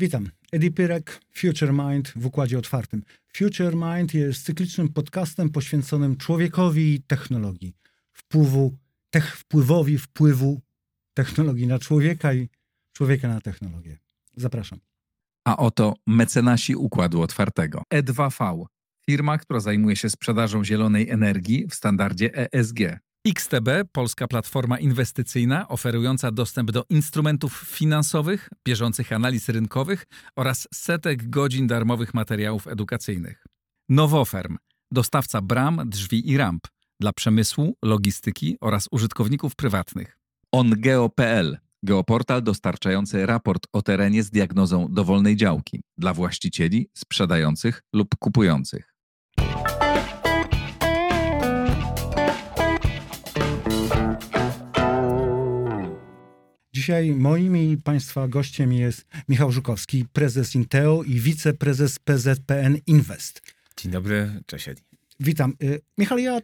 Witam. Edi Pyrek, Future Mind w układzie otwartym. Future Mind jest cyklicznym podcastem poświęconym człowiekowi i technologii. Wpływu, tech, wpływowi wpływu technologii na człowieka i człowieka na technologię. Zapraszam. A oto mecenasi Układu Otwartego. E2V, firma, która zajmuje się sprzedażą zielonej energii w standardzie ESG. XTB, polska platforma inwestycyjna oferująca dostęp do instrumentów finansowych, bieżących analiz rynkowych oraz setek godzin darmowych materiałów edukacyjnych. Nowoferm, dostawca bram, drzwi i ramp dla przemysłu, logistyki oraz użytkowników prywatnych. OnGeo.pl, geoportal dostarczający raport o terenie z diagnozą dowolnej działki dla właścicieli, sprzedających lub kupujących. Dzisiaj moim i Państwa gościem jest Michał Żukowski, prezes Inteo i wiceprezes PZPN Invest. Dzień dobry, cześć Edi. Witam. Y, Michał, ja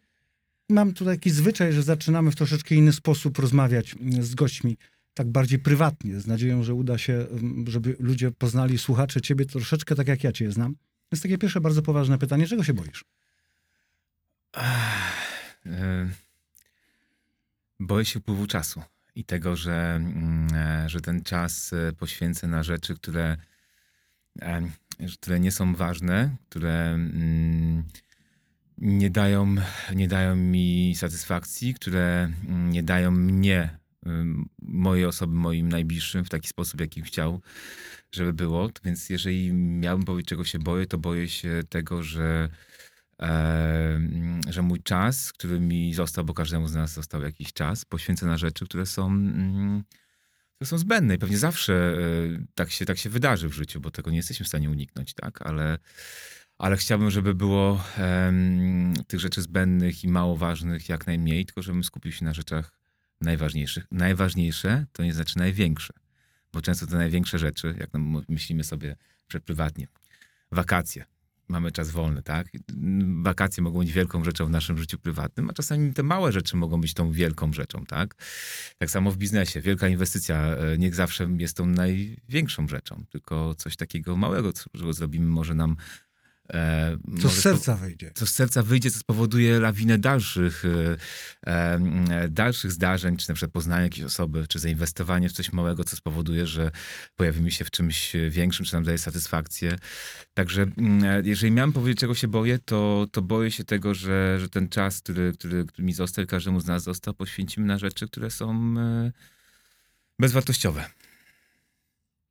mam tutaj taki zwyczaj, że zaczynamy w troszeczkę inny sposób rozmawiać z gośćmi, tak bardziej prywatnie, z nadzieją, że uda się, żeby ludzie poznali, słuchacze, ciebie troszeczkę tak, jak ja cię znam. Jest takie pierwsze bardzo poważne pytanie. Czego się boisz? Boję się upływu czasu i tego, że, mm, e, że ten czas e, poświęcę na rzeczy, które, e, które nie są ważne, które mm, nie dają, nie dają mi satysfakcji, które mm, nie dają mnie, mojej osoby, moim najbliższym w taki sposób, jaki chciał, żeby było. Więc jeżeli miałbym powiedzieć, czego się boję, to boję się tego, że że mój czas, który mi został, bo każdemu z nas został jakiś czas, poświęcę na rzeczy, które są, mm, które są zbędne i pewnie zawsze e, tak się, tak się wydarzy w życiu, bo tego nie jesteśmy w stanie uniknąć, tak? Ale, ale chciałbym, żeby było tych rzeczy zbędnych i mało ważnych jak najmniej, tylko żebym skupił się na rzeczach najważniejszych. Najważniejsze to nie znaczy największe, bo często te największe rzeczy, jak myślimy sobie prywatnie, wakacje, mamy czas wolny, tak? Wakacje mogą być wielką rzeczą w naszym życiu prywatnym, a czasami te małe rzeczy mogą być tą wielką rzeczą, tak? Tak samo w biznesie. Wielka inwestycja e, niech zawsze jest tą największą rzeczą, tylko coś takiego małego, co zrobimy, może nam E, co z serca wyjdzie. Co z serca wyjdzie, co spowoduje lawinę dalszych, e, e, dalszych zdarzeń, czy na przykład poznanie jakiejś osoby, czy zainwestowanie w coś małego, co spowoduje, że pojawimy się w czymś większym, czy nam daje satysfakcję. Także e, jeżeli miałem powiedzieć, czego się boję, to, to boję się tego, że, że ten czas, który, który, który mi został, każdemu z nas został, poświęcimy na rzeczy, które są e, bezwartościowe.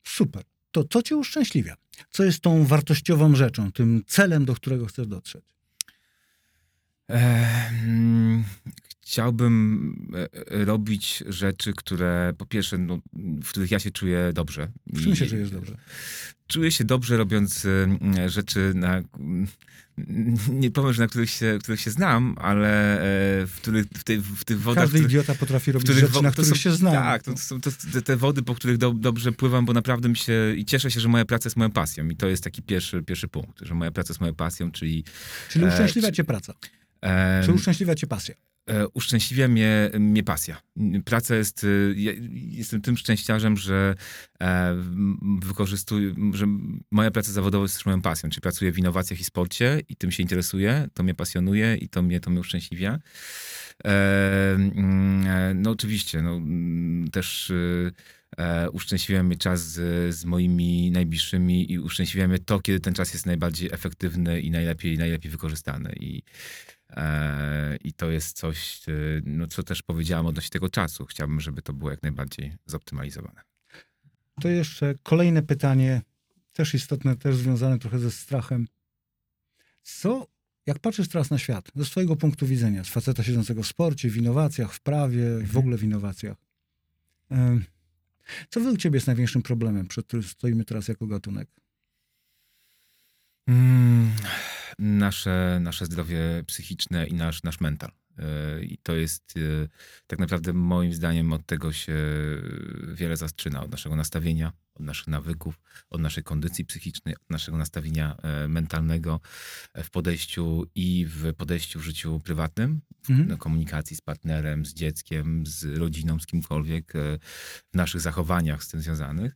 Super to co cię uszczęśliwia? Co jest tą wartościową rzeczą, tym celem, do którego chcesz dotrzeć? chciałbym e, robić rzeczy, które po pierwsze, no, w których ja się czuję dobrze. W czym się czujesz dobrze? Czuję się dobrze robiąc rzeczy, na, nie powiem, że na których się, których się znam, ale e, w, których, w, tej, w tych wodach... Każdy idiota potrafi robić rzeczy, na których są, się zna. Tak, to są to, te wody, po których do, dobrze pływam, bo naprawdę mi się... I cieszę się, że moja praca jest moją pasją. I to jest taki pierwszy, pierwszy punkt, że moja praca jest moją pasją, czyli... Czyli uszczęśliwia e, cię praca. E, Czy uszczęśliwia cię pasja? E, uszczęśliwia mnie, mnie pasja. Praca jest, e, ja jestem tym szczęściarzem, że e, wykorzystuję, że moja praca zawodowa jest też moją pasją, czyli pracuję w innowacjach i sporcie i tym się interesuję, to mnie pasjonuje i to mnie, to mnie uszczęśliwia. Mm, no oczywiście, no, mm, też uszczęśliwia mnie czas z, z, moimi najbliższymi i uszczęśliwia mnie to, kiedy ten czas jest najbardziej efektywny i najlepiej, najlepiej wykorzystany. I, I to jest coś, e, no, co też powiedziałam odnośnie tego czasu. Chciałbym, żeby to było jak najbardziej zoptymalizowane. To jeszcze kolejne pytanie, też istotne, też związane trochę ze strachem. Co, jak patrzysz teraz na świat, ze swojego punktu widzenia, z faceta siedzącego w sporcie, w innowacjach, w prawie, mhm. w ogóle w innowacjach, co według ciebie jest największym problemem, przed którym stoimy teraz jako gatunek? Hmm nasze, nasze zdrowie psychiczne i nasz, nasz mental. E, I to jest e, tak naprawdę moim zdaniem od tego się wiele zaczyna, od naszego nastawienia, od naszych nawyków, od naszej kondycji psychicznej, od naszego nastawienia e, mentalnego w podejściu i w podejściu w życiu prywatnym, Mhm. komunikacji z partnerem, z dzieckiem, z rodziną, z kimkolwiek, e, w naszych zachowaniach z tym związanych,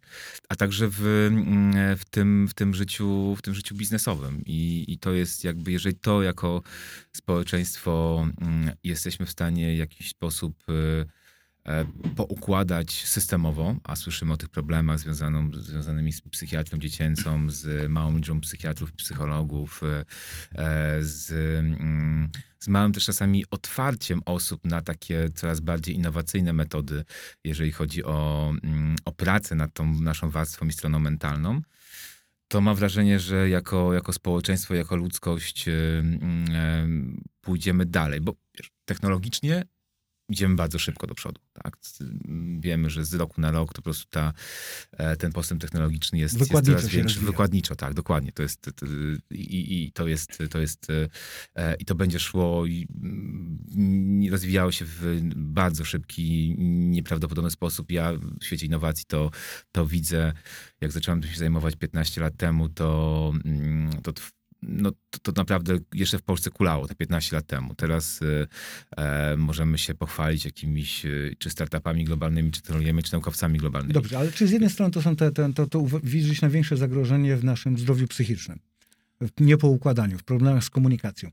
a także w, mm, w, tym, w, tym, życiu, w tym życiu biznesowym. I, I to jest jakby, jeżeli to jako społeczeństwo mm, jesteśmy w stanie w jakiś sposób e, e, poukładać systemowo, a słyszymy o tych problemach związaną, związanymi z psychiatrią dziecięcą, z małą liczbą psychiatrów, psychologów, e, e, z, mm, z małym też czasami otwarciem osób na takie coraz bardziej innowacyjne metody, jeżeli chodzi o, mm, o pracę nad tą naszą warstwą i stroną mentalną, to mam wrażenie, że jako, jako społeczeństwo, jako ludzkość y, mm, em, pójdziemy dalej, bo technologicznie idziemy bardzo szybko do przodu. Tak? Wiemy, że z roku na rok to po prostu ta, e, ten postęp technologiczny jest, jest Wykładniczo coraz większy. rozwija. Wykładniczo, tak, dokładnie. To jest, to, i, i to jest, to jest e, i to będzie szło i mm, rozwijało się w bardzo szybki, nieprawdopodobny sposób. Ja w świecie innowacji to, to widzę, jak zacząłem tym się zajmować 15 lat temu, to, mm, to no, to, to naprawdę jeszcze w Polsce kulało te 15 lat temu. Teraz y, e, możemy się pochwalić jakimiś y, czy startupami globalnymi, czy technologiami, czy naukowcami globalnymi. Dobrze, ale czy z jednej strony to są te, te, to, to widzisz największe zagrożenie w naszym zdrowiu psychicznym, w niepoukładaniu, w problemach z komunikacją.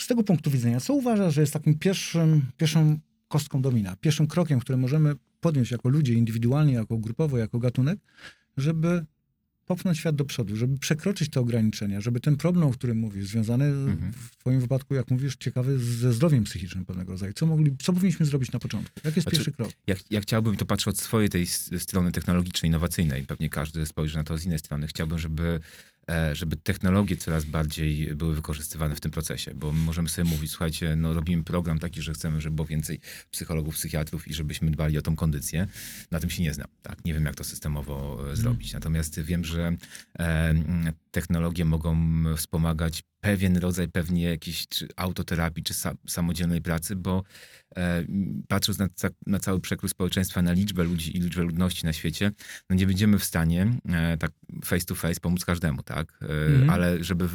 Z tego punktu widzenia, co uważasz, że jest takim pierwszym, pierwszą kostką domina, pierwszym krokiem, który możemy podjąć jako ludzie indywidualnie, jako grupowo, jako gatunek, żeby popchnąć świat do przodu, żeby przekroczyć te ograniczenia, żeby ten problem, o którym mówisz, związany Mhm. w twoim wypadku, jak mówisz, ciekawy ze zdrowiem psychicznym pewnego rodzaju. Co, mogli, co powinniśmy zrobić na początku? Jaki jest Znaczy, pierwszy krok? Ja, ja chciałbym, to patrzę od swojej tej strony technologicznej, innowacyjnej, pewnie każdy spojrzy na to z innej strony. Chciałbym, żeby, żeby technologie coraz bardziej były wykorzystywane w tym procesie, bo my możemy sobie mówić, słuchajcie, no robimy program taki, że chcemy, żeby było więcej psychologów, psychiatrów i żebyśmy dbali o tą kondycję. Na tym się nie znam, tak? Nie wiem, jak to systemowo e, zrobić. Natomiast wiem, że e, technologie mogą wspomagać pewien rodzaj pewnie jakiejś czy autoterapii, czy sa, samodzielnej pracy, bo e, patrząc na, na cały przekrój społeczeństwa, na liczbę ludzi i liczbę ludności na świecie, no nie będziemy w stanie e, tak face to face pomóc każdemu, tak? E, Mhm. Ale żeby,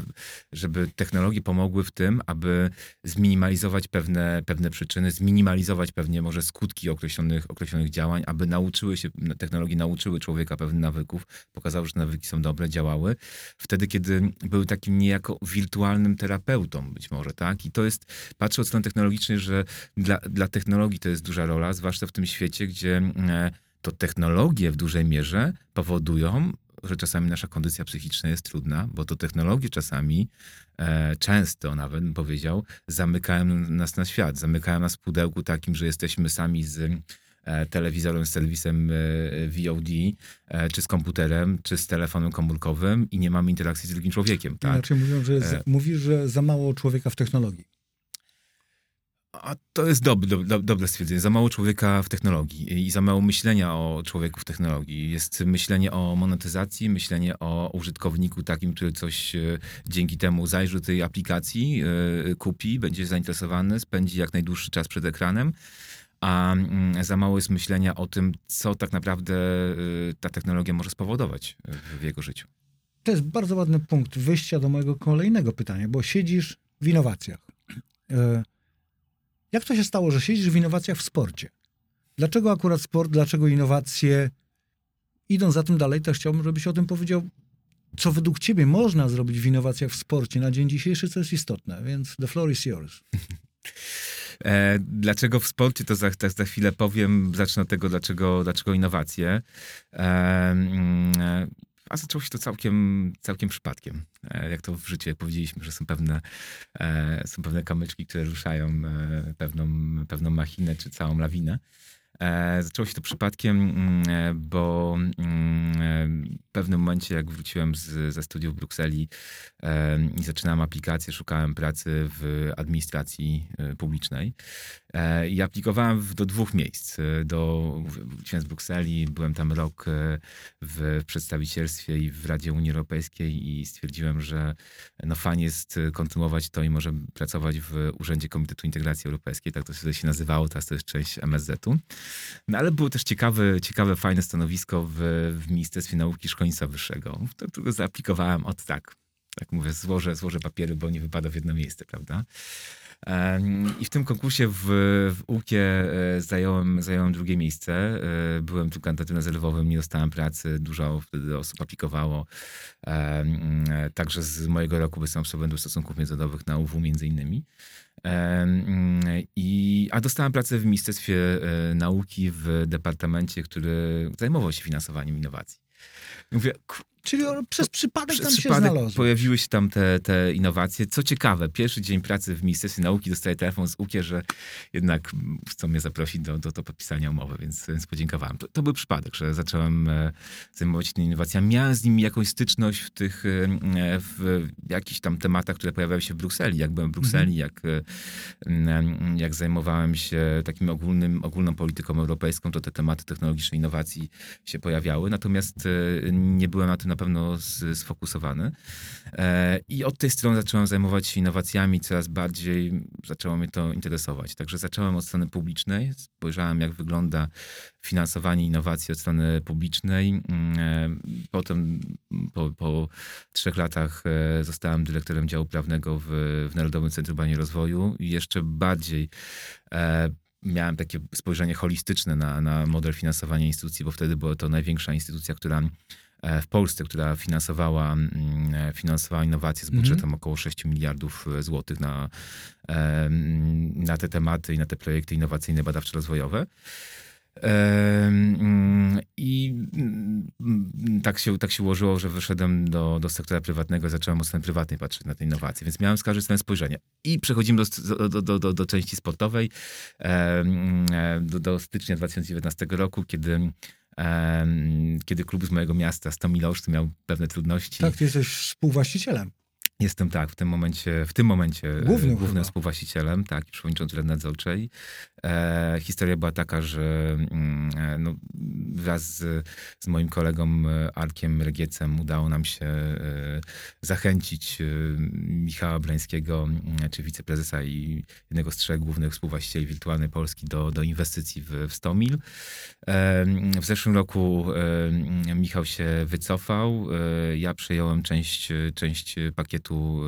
żeby technologie pomogły w tym, aby zminimalizować pewne, pewne przyczyny, zminimalizować pewnie może skutki określonych, określonych działań, aby nauczyły się, technologie nauczyły człowieka pewnych nawyków, pokazały, że te nawyki są dobre, działały. Wtedy, kiedy były takim niejako wirtualnym terapeutą być może, tak? I to jest, patrzę od strony technologicznej, że dla, dla technologii to jest duża rola, zwłaszcza w tym świecie, gdzie e, to technologie w dużej mierze powodują, że czasami nasza kondycja psychiczna jest trudna, bo to technologie czasami, e, często nawet bym powiedział, zamykają nas na świat, zamykają nas w pudełku takim, że jesteśmy sami z e, telewizorem, z serwisem e, VOD, e, czy z komputerem, czy z telefonem komórkowym i nie mamy interakcji z drugim człowiekiem, tak? Inaczej mówiąc, że jest, E. mówisz, że za mało człowieka w technologii. A to jest dobre, dobre, dobre stwierdzenie. Za mało człowieka w technologii i za mało myślenia o człowieku w technologii. Jest myślenie o monetyzacji, myślenie o użytkowniku takim, który coś e, dzięki temu zajrzy do tej aplikacji, e, kupi, będzie zainteresowany, spędzi jak najdłuższy czas przed ekranem. A mm, za mało jest myślenia o tym, co tak naprawdę e, ta technologia może spowodować w jego życiu. To jest bardzo ładny punkt wyjścia do mojego kolejnego pytania, bo siedzisz w innowacjach. Jak to się stało, że siedzisz w innowacjach w sporcie? Dlaczego akurat sport, dlaczego innowacje? Idąc za tym dalej, też chciałbym, żebyś o tym powiedział, co według ciebie można zrobić w innowacjach w sporcie na dzień dzisiejszy, co jest istotne, więc the floor is yours. E, dlaczego w sporcie, to za, za, za chwilę powiem. Zacznę od tego, dlaczego, dlaczego innowacje. E, mm, e, a zaczęło się to całkiem, całkiem przypadkiem. E, jak to w życiu, jak powiedzieliśmy, że są pewne, e, są pewne kamyczki, które ruszają e, pewną, pewną machinę czy całą lawinę. E, zaczęło się to przypadkiem, mm, e, bo mm, e, w pewnym momencie, jak wróciłem z, ze studiów w Brukseli i zaczynałem aplikację, szukałem pracy w administracji publicznej. I aplikowałem do dwóch miejsc. Do, wróciłem z Brukseli, byłem tam rok w przedstawicielstwie i w Radzie Unii Europejskiej i stwierdziłem, że no fajnie jest kontynuować to i może pracować w Urzędzie Komitetu Integracji Europejskiej, tak to się nazywało, teraz to jest część MSZ-u. No ale było też ciekawe, ciekawe fajne stanowisko w, w Ministerstwie Nauki Szkolnictwa Wyższego, w którego zaaplikowałem od tak, tak mówię, złożę, złożę papiery, bo nie wypada w jedno miejsce, prawda? I w tym konkursie w, w UKie e, zająłem, zająłem drugie miejsce. E, byłem tu kandydatem rezerwowym, nie dostałem pracy, dużo wtedy osób aplikowało. Także z mojego roku byłem absolwentem stosunków międzynarodowych na UW między innymi. I, a dostałem pracę w Ministerstwie e, Nauki w departamencie, który zajmował się finansowaniem innowacji. Mówię, Czyli przez przypadek przez tam przypadek się znalazł. pojawiły się tam te, te innowacje. Co ciekawe, pierwszy dzień pracy w Ministerstwie Nauki dostaję telefon z UKIE, że jednak chcą mnie zaprosić do, do, do podpisania umowy, więc, więc podziękowałem. To, to był przypadek, że zacząłem e, zajmować się tymi innowacjami. Miałem z nimi jakąś styczność w tych, e, w jakichś tam tematach, które pojawiały się w Brukseli. Jak byłem w Brukseli, mhm. jak, e, jak zajmowałem się takim ogólnym, ogólną polityką europejską, to te tematy technologiczne innowacji się pojawiały. Natomiast nie byłem na tym na pewno sfokusowany. E, I od tej strony zacząłem zajmować się innowacjami, coraz bardziej zaczęło mnie to interesować. Także zacząłem od strony publicznej, spojrzałem jak wygląda finansowanie innowacji od strony publicznej. Mm, e, potem po, po trzech latach e, zostałem dyrektorem działu prawnego w, w Narodowym Centrum Badań Rozwoju i jeszcze bardziej miałem takie spojrzenie holistyczne na, na model finansowania instytucji, bo wtedy była to największa instytucja, która w Polsce, która finansowała, mm, e, finansowała innowacje z mhm. budżetem mm. około 6 miliardów e, złotych na, na te tematy i na te projekty innowacyjne, badawczo-rozwojowe. Mm, I mm, tak się, tak się ułożyło, że wyszedłem do, do sektora prywatnego, zacząłem od strony prywatnej patrzeć na te innowacje, więc miałem strony spojrzenie. I przechodzimy do, do, do, do, do części sportowej, do, do stycznia 2019 roku, kiedy kiedy klub z mojego miasta, Stomilosz, miał pewne trudności. Tak, ty jesteś współwłaścicielem. Jestem tak, w tym momencie, w tym momencie e, głównym, głównym współwłaścicielem, tak, przewodniczącym Rady Nadzorczej. E, historia była taka, że mm, e, no, wraz z, z, moim kolegą e, Arkiem Regiecem udało nam się e, zachęcić e, Michała Blańskiego, czy wiceprezesa i jednego z trzech głównych współwłaścicieli wirtualnej Polski do, do inwestycji w, w Stomil. W zeszłym roku Michał się wycofał. Ja przejąłem część, część pakietu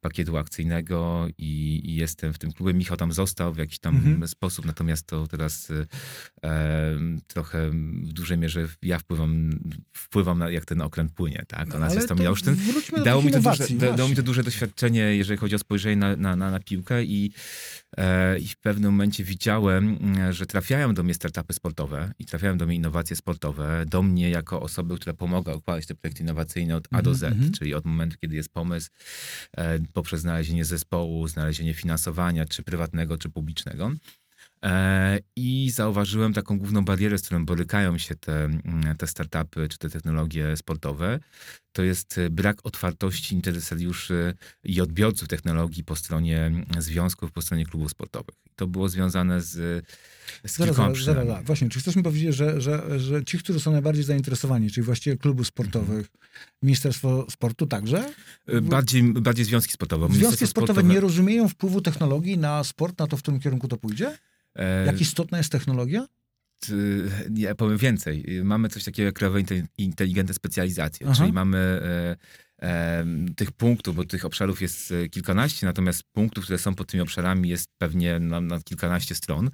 pakietu akcyjnego i, i, jestem w tym klubie. Michał tam został w jakiś tam mhm. sposób, natomiast to teraz e, trochę w dużej mierze ja wpływam, wpływam na jak ten okręt płynie, tak? No, nas jest to Miałsztyn. Dało mi, to duże, dało mi to duże doświadczenie, jeżeli chodzi o spojrzenie na, na, na, na piłkę i E, I w pewnym momencie widziałem, mm, że trafiają do mnie startupy sportowe i trafiają do mnie innowacje sportowe, do mnie jako osoby, która pomaga układać te projekty innowacyjne od A do Z, mm -hmm. czyli od momentu, kiedy jest pomysł, e, poprzez znalezienie zespołu, znalezienie finansowania, czy prywatnego, czy publicznego. E, I zauważyłem taką główną barierę, z którą borykają się te, mm, te startupy czy te technologie sportowe. To jest e, brak otwartości interesariuszy i odbiorców technologii po stronie mm, związków, po stronie klubów sportowych. To było związane z, z zaraz, zaraz, zaraz, zaraz. Właśnie, czy chcesz mi powiedzieć, że, że, że ci, którzy są najbardziej zainteresowani, czyli właściwie klubów sportowych, mhm. Ministerstwo Sportu także? E, bardziej, bardziej związki sportowe. Związki sportowe, sportowe nie rozumieją wpływu technologii na sport, na to, w którym kierunku to pójdzie? E, Jak istotna jest technologia? Ja powiem więcej. Mamy coś takiego jak krajowe inteligentne specjalizacje, Aha. czyli mamy e, tych punktów, bo tych obszarów jest e, kilkanaście, natomiast punktów, które są pod tymi obszarami jest pewnie na, na kilkanaście stron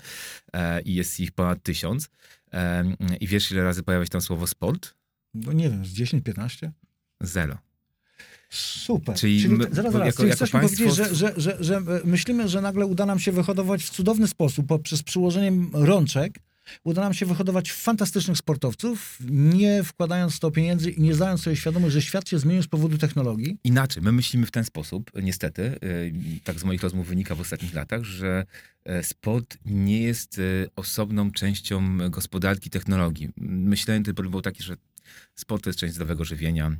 e, i jest ich ponad tysiąc. I wiesz, ile razy pojawia się tam słowo sport? No nie wiem, z 10-15? Zero. Super. Czyli, Czyli my, zaraz, zaraz. Jako, Czyli chcesz państwo... powiedzieć, że, że, że, że myślimy, że nagle uda nam się wyhodować w cudowny sposób poprzez przyłożeniem rączek uda nam się wyhodować fantastycznych sportowców, nie wkładając w to pieniędzy i nie zdając sobie świadomości, że świat się zmienił z powodu technologii? Inaczej, my myślimy w ten sposób, niestety, tak z moich rozmów wynika w ostatnich latach, że e, sport nie jest e, osobną częścią gospodarki technologii. Myślałem, że był taki, że sport to jest część zdrowego żywienia,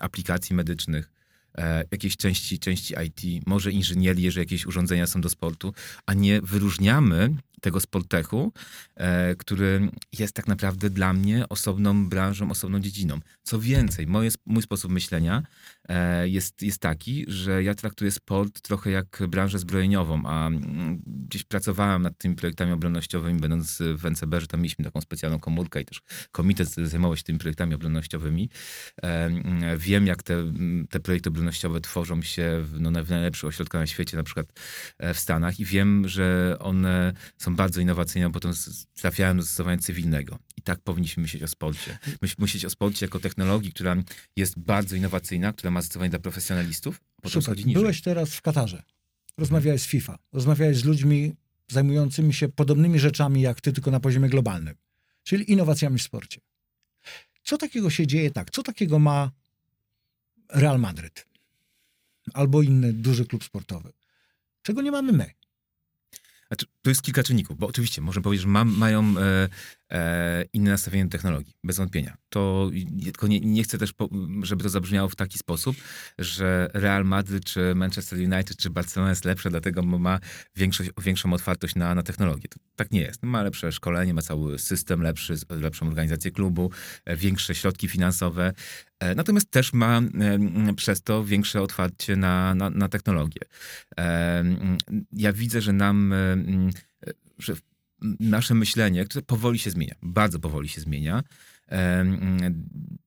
aplikacji medycznych, e, jakiejś części, części IT, może inżynierii, jeżeli jakieś urządzenia są do sportu, a nie wyróżniamy tego sportechu, e, który jest tak naprawdę dla mnie osobną branżą, osobną dziedziną. Co więcej, moje, mój sposób myślenia e, jest, jest taki, że ja traktuję sport trochę jak branżę zbrojeniową, a mm, gdzieś pracowałem nad tymi projektami obronnościowymi, będąc w NCB, że tam mieliśmy taką specjalną komórkę i też komitet zajmował się tymi projektami obronnościowymi. E, mm, wiem, jak te, mm, te projekty obronnościowe tworzą się w, no, w najlepszych ośrodkach na świecie, na przykład w Stanach i wiem, że one są bardzo innowacyjne, a potem trafiają do zastosowania cywilnego. I tak powinniśmy myśleć o sporcie. Myśleć o sporcie jako technologii, która jest bardzo innowacyjna, która ma zastosowanie dla profesjonalistów. Super. Byłeś teraz w Katarze. Rozmawiałeś z FIFA. Rozmawiałeś z ludźmi zajmującymi się podobnymi rzeczami jak ty, tylko na poziomie globalnym. Czyli innowacjami w sporcie. Co takiego się dzieje tak? Co takiego ma Real Madryd? Albo inny duży klub sportowy? Czego nie mamy my? Znaczy, to jest kilka czynników, bo oczywiście można powiedzieć, że ma, mają e, e, inne nastawienie do technologii, bez wątpienia. To tylko nie, nie, chcę też, po, żeby to zabrzmiało w taki sposób, że Real Madrid, czy Manchester United, czy Barcelona jest lepsze, dlatego ma większość, większą otwartość na, na technologię. To, tak nie jest. Ma lepsze szkolenie, ma cały system lepszy, lepszą organizację klubu, e, większe środki finansowe, e, natomiast też ma e, przez to większe otwarcie na, na, na technologię. Ja widzę, że nam że nasze myślenie, które powoli się zmienia, bardzo powoli się zmienia.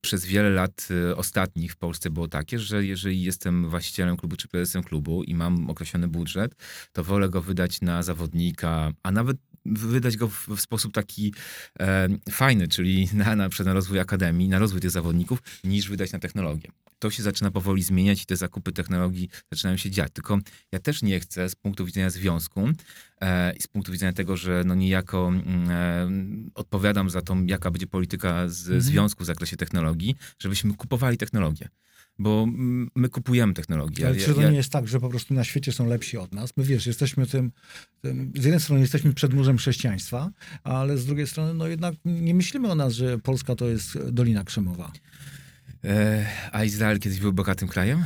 Przez wiele lat y, ostatnich w Polsce było takie, że jeżeli jestem właścicielem klubu czy prezesem klubu i mam określony budżet, to wolę go wydać na zawodnika, a nawet wydać go w, sposób taki e, fajny, czyli na, na, na rozwój akademii, na rozwój tych zawodników, niż wydać na technologię. To się zaczyna powoli zmieniać i te zakupy technologii zaczynają się dziać. Tylko ja też nie chcę z punktu widzenia związku e, i z punktu widzenia tego, że no niejako mm, e, odpowiadam za to, jaka będzie polityka z mhm. związku w zakresie technologii, żebyśmy kupowali technologię bo my kupujemy technologię. Ale czy to ja... nie jest tak, że po prostu na świecie są lepsi od nas? My wiesz, jesteśmy tym, tym, z jednej strony jesteśmy przedmurzem chrześcijaństwa, ale z drugiej strony no jednak nie myślimy o nas, że Polska to jest Dolina Krzemowa. E, a Izrael kiedyś był bogatym krajem?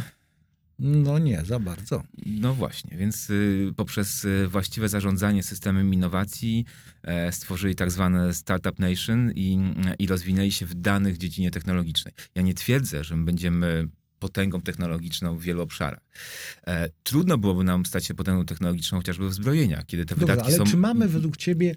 No nie, za bardzo. No właśnie, więc y, poprzez y, właściwe zarządzanie systemem innowacji e, stworzyli tak zwane Startup Nation i, i rozwinęli się w danych dziedzinie technologicznej. Ja nie twierdzę, że my będziemy potęgą technologiczną w wielu obszarach. E, trudno byłoby nam stać się potęgą technologiczną chociażby w zbrojeniach, kiedy te Dobra, wydatki ale są... czy mamy według ciebie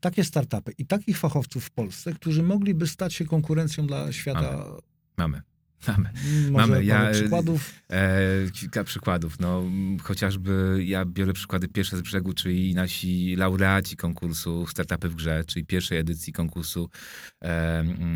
takie startupy i takich fachowców w Polsce, którzy mogliby stać się konkurencją dla świata? Mamy. Mamy. Mamy. Może Mamy. Ja, przykładów? E, kilka przykładów. No, chociażby ja biorę przykłady pierwsze z brzegu, czyli nasi laureaci konkursu Startupy w grze, czyli pierwszej edycji konkursu e,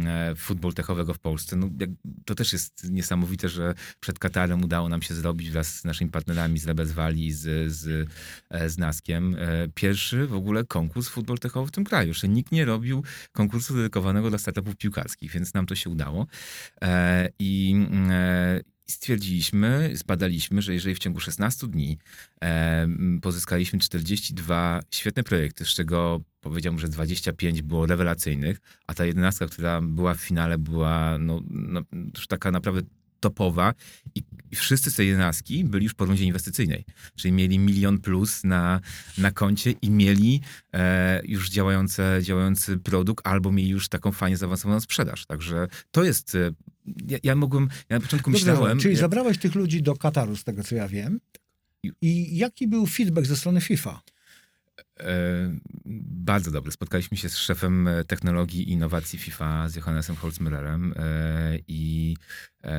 e, futbol techowego w Polsce. No, jak, to też jest niesamowite, że przed Katarem udało nam się zrobić wraz z naszymi partnerami z Valley, z, z, e, z Naskiem, e, pierwszy w ogóle konkurs futbol techowy w tym kraju. Jeszcze nikt nie robił konkursu dedykowanego dla startupów piłkarskich, więc nam to się udało. E, I i stwierdziliśmy, zbadaliśmy, że jeżeli w ciągu 16 dni e, pozyskaliśmy 42 świetne projekty, z czego powiedziałbym, że 25 było rewelacyjnych, a ta 11, która była w finale, była no, no, już taka naprawdę topowa i, wszyscy z tej jedenastki byli już po rundzie inwestycyjnej, czyli mieli milion plus na, na koncie i mieli e, już działające, działający produkt albo mieli już taką fajnie zaawansowaną sprzedaż. Także to jest... Ja, ja mogłem, ja na początku Dobrze, myślałem... Czyli jak... zabrałeś tych ludzi do Kataru, z tego co ja wiem. I jaki był feedback ze strony FIFA? E, bardzo dobry. Spotkaliśmy się z szefem technologii i innowacji FIFA, z Johannesem Holzmüllerem e, i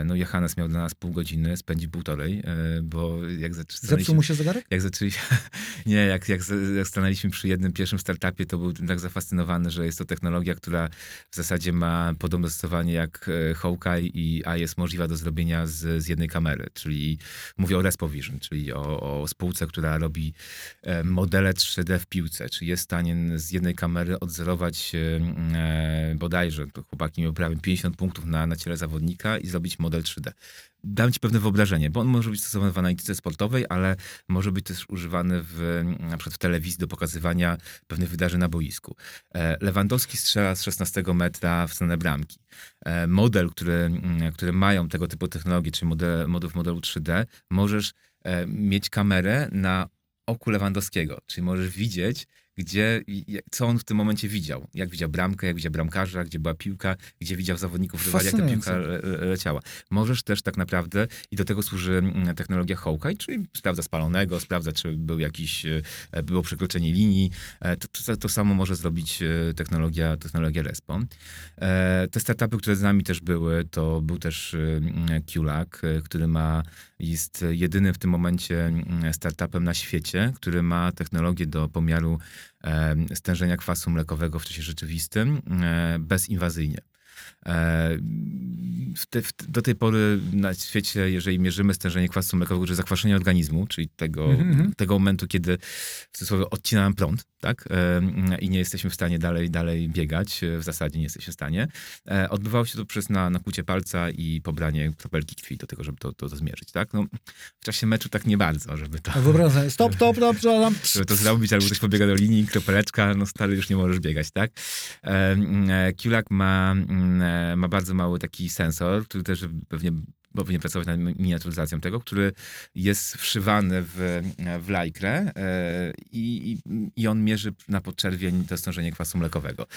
no Johannes miał dla nas pół godziny, spędzi półtorej, e, bo jak zaczęliśmy... Zepsuł mu się zegarek? Jak zaczęliśmy... Nie, jak, jak, jak stanęliśmy przy jednym pierwszym startupie, to był tak zafascynowany, że jest to technologia, która w zasadzie ma podobne zastosowanie jak e, Hawkeye i a jest możliwa do zrobienia z, z jednej kamery, czyli mówię o RespoVision, czyli o, o spółce, która robi modele 3D w piłce, czyli jest w stanie z jednej kamery odzorować e, bodajże, to chłopaki miał prawie 50 punktów na, na ciele zawodnika i zrobić model 3D. Dam ci pewne wyobrażenie, bo on może być stosowany w analityce sportowej, ale może być też używany w, na przykład w telewizji do pokazywania pewnych wydarzeń na boisku. E, Lewandowski strzela z 16 metra w stronę bramki. E, model, który, mm, które mają tego typu technologie, czyli model, model w modelu 3D, możesz e, mieć kamerę na oku Lewandowskiego, czyli możesz widzieć, gdzie, co on w tym momencie widział. Jak widział bramkę, jak widział bramkarza, gdzie była piłka, gdzie widział zawodników rywali, jak ta piłka leciała. Możesz też tak naprawdę, i do tego służy mm, technologia Hawkeye, czyli sprawdza spalonego, sprawdza, czy był jakiś, e, było przekroczenie linii. E, to, to, to samo może zrobić e, technologia, technologia Respawn. Te startupy, które z nami też były, to był też QLAC, który ma, jest jedynym w tym momencie mm, startupem na świecie, który ma technologię do pomiaru stężenia kwasu mlekowego w czasie rzeczywistym bezinwazyjnie. E, te, do tej pory na świecie, jeżeli mierzymy stężenie kwasu mlekowego, czy zakwaszenie organizmu, czyli tego, mm -hmm. tego momentu, kiedy w cudzysłowie odcinamy prąd, tak? E, I nie jesteśmy w stanie dalej, dalej biegać, w zasadzie nie jesteśmy w stanie. E, odbywało się to przez na, nakłucie palca i pobranie kropelki krwi do tego, żeby to, to, to zmierzyć, tak? No, w czasie meczu tak nie bardzo, żeby to... Wyobrażam stop, stop, stop, stop. Żeby to zrobić, albo ktoś pobiega do linii, kropeleczka, no stary, już nie możesz biegać, tak? Kulak ma E, ma bardzo mały taki sensor, który też pewnie powinien pracować nad miniaturyzacją tego, który jest wszywany w, w lajkrę e, i, i on mierzy na podczerwień to stężenie kwasu mlekowego.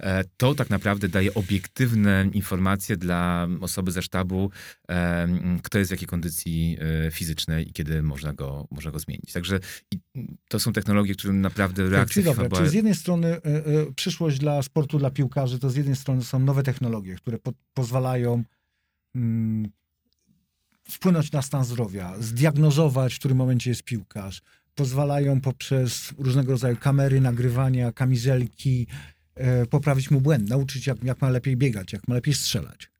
E, to tak naprawdę daje obiektywne informacje dla osoby ze sztabu, kto jest w jakiej kondycji fizycznej i kiedy można go, można go zmienić. Także to są technologie, które naprawdę tak, reakcje czyli, dobra, czyli z jednej strony przyszłość dla sportu, dla piłkarzy, to z jednej strony są nowe technologie, które po, pozwalają mm, wpłynąć na stan zdrowia, zdiagnozować, w którym momencie jest piłkarz. Pozwalają poprzez różnego rodzaju kamery, nagrywania, kamizelki e, poprawić mu błęd, nauczyć jak, jak ma lepiej biegać, jak ma lepiej strzelać.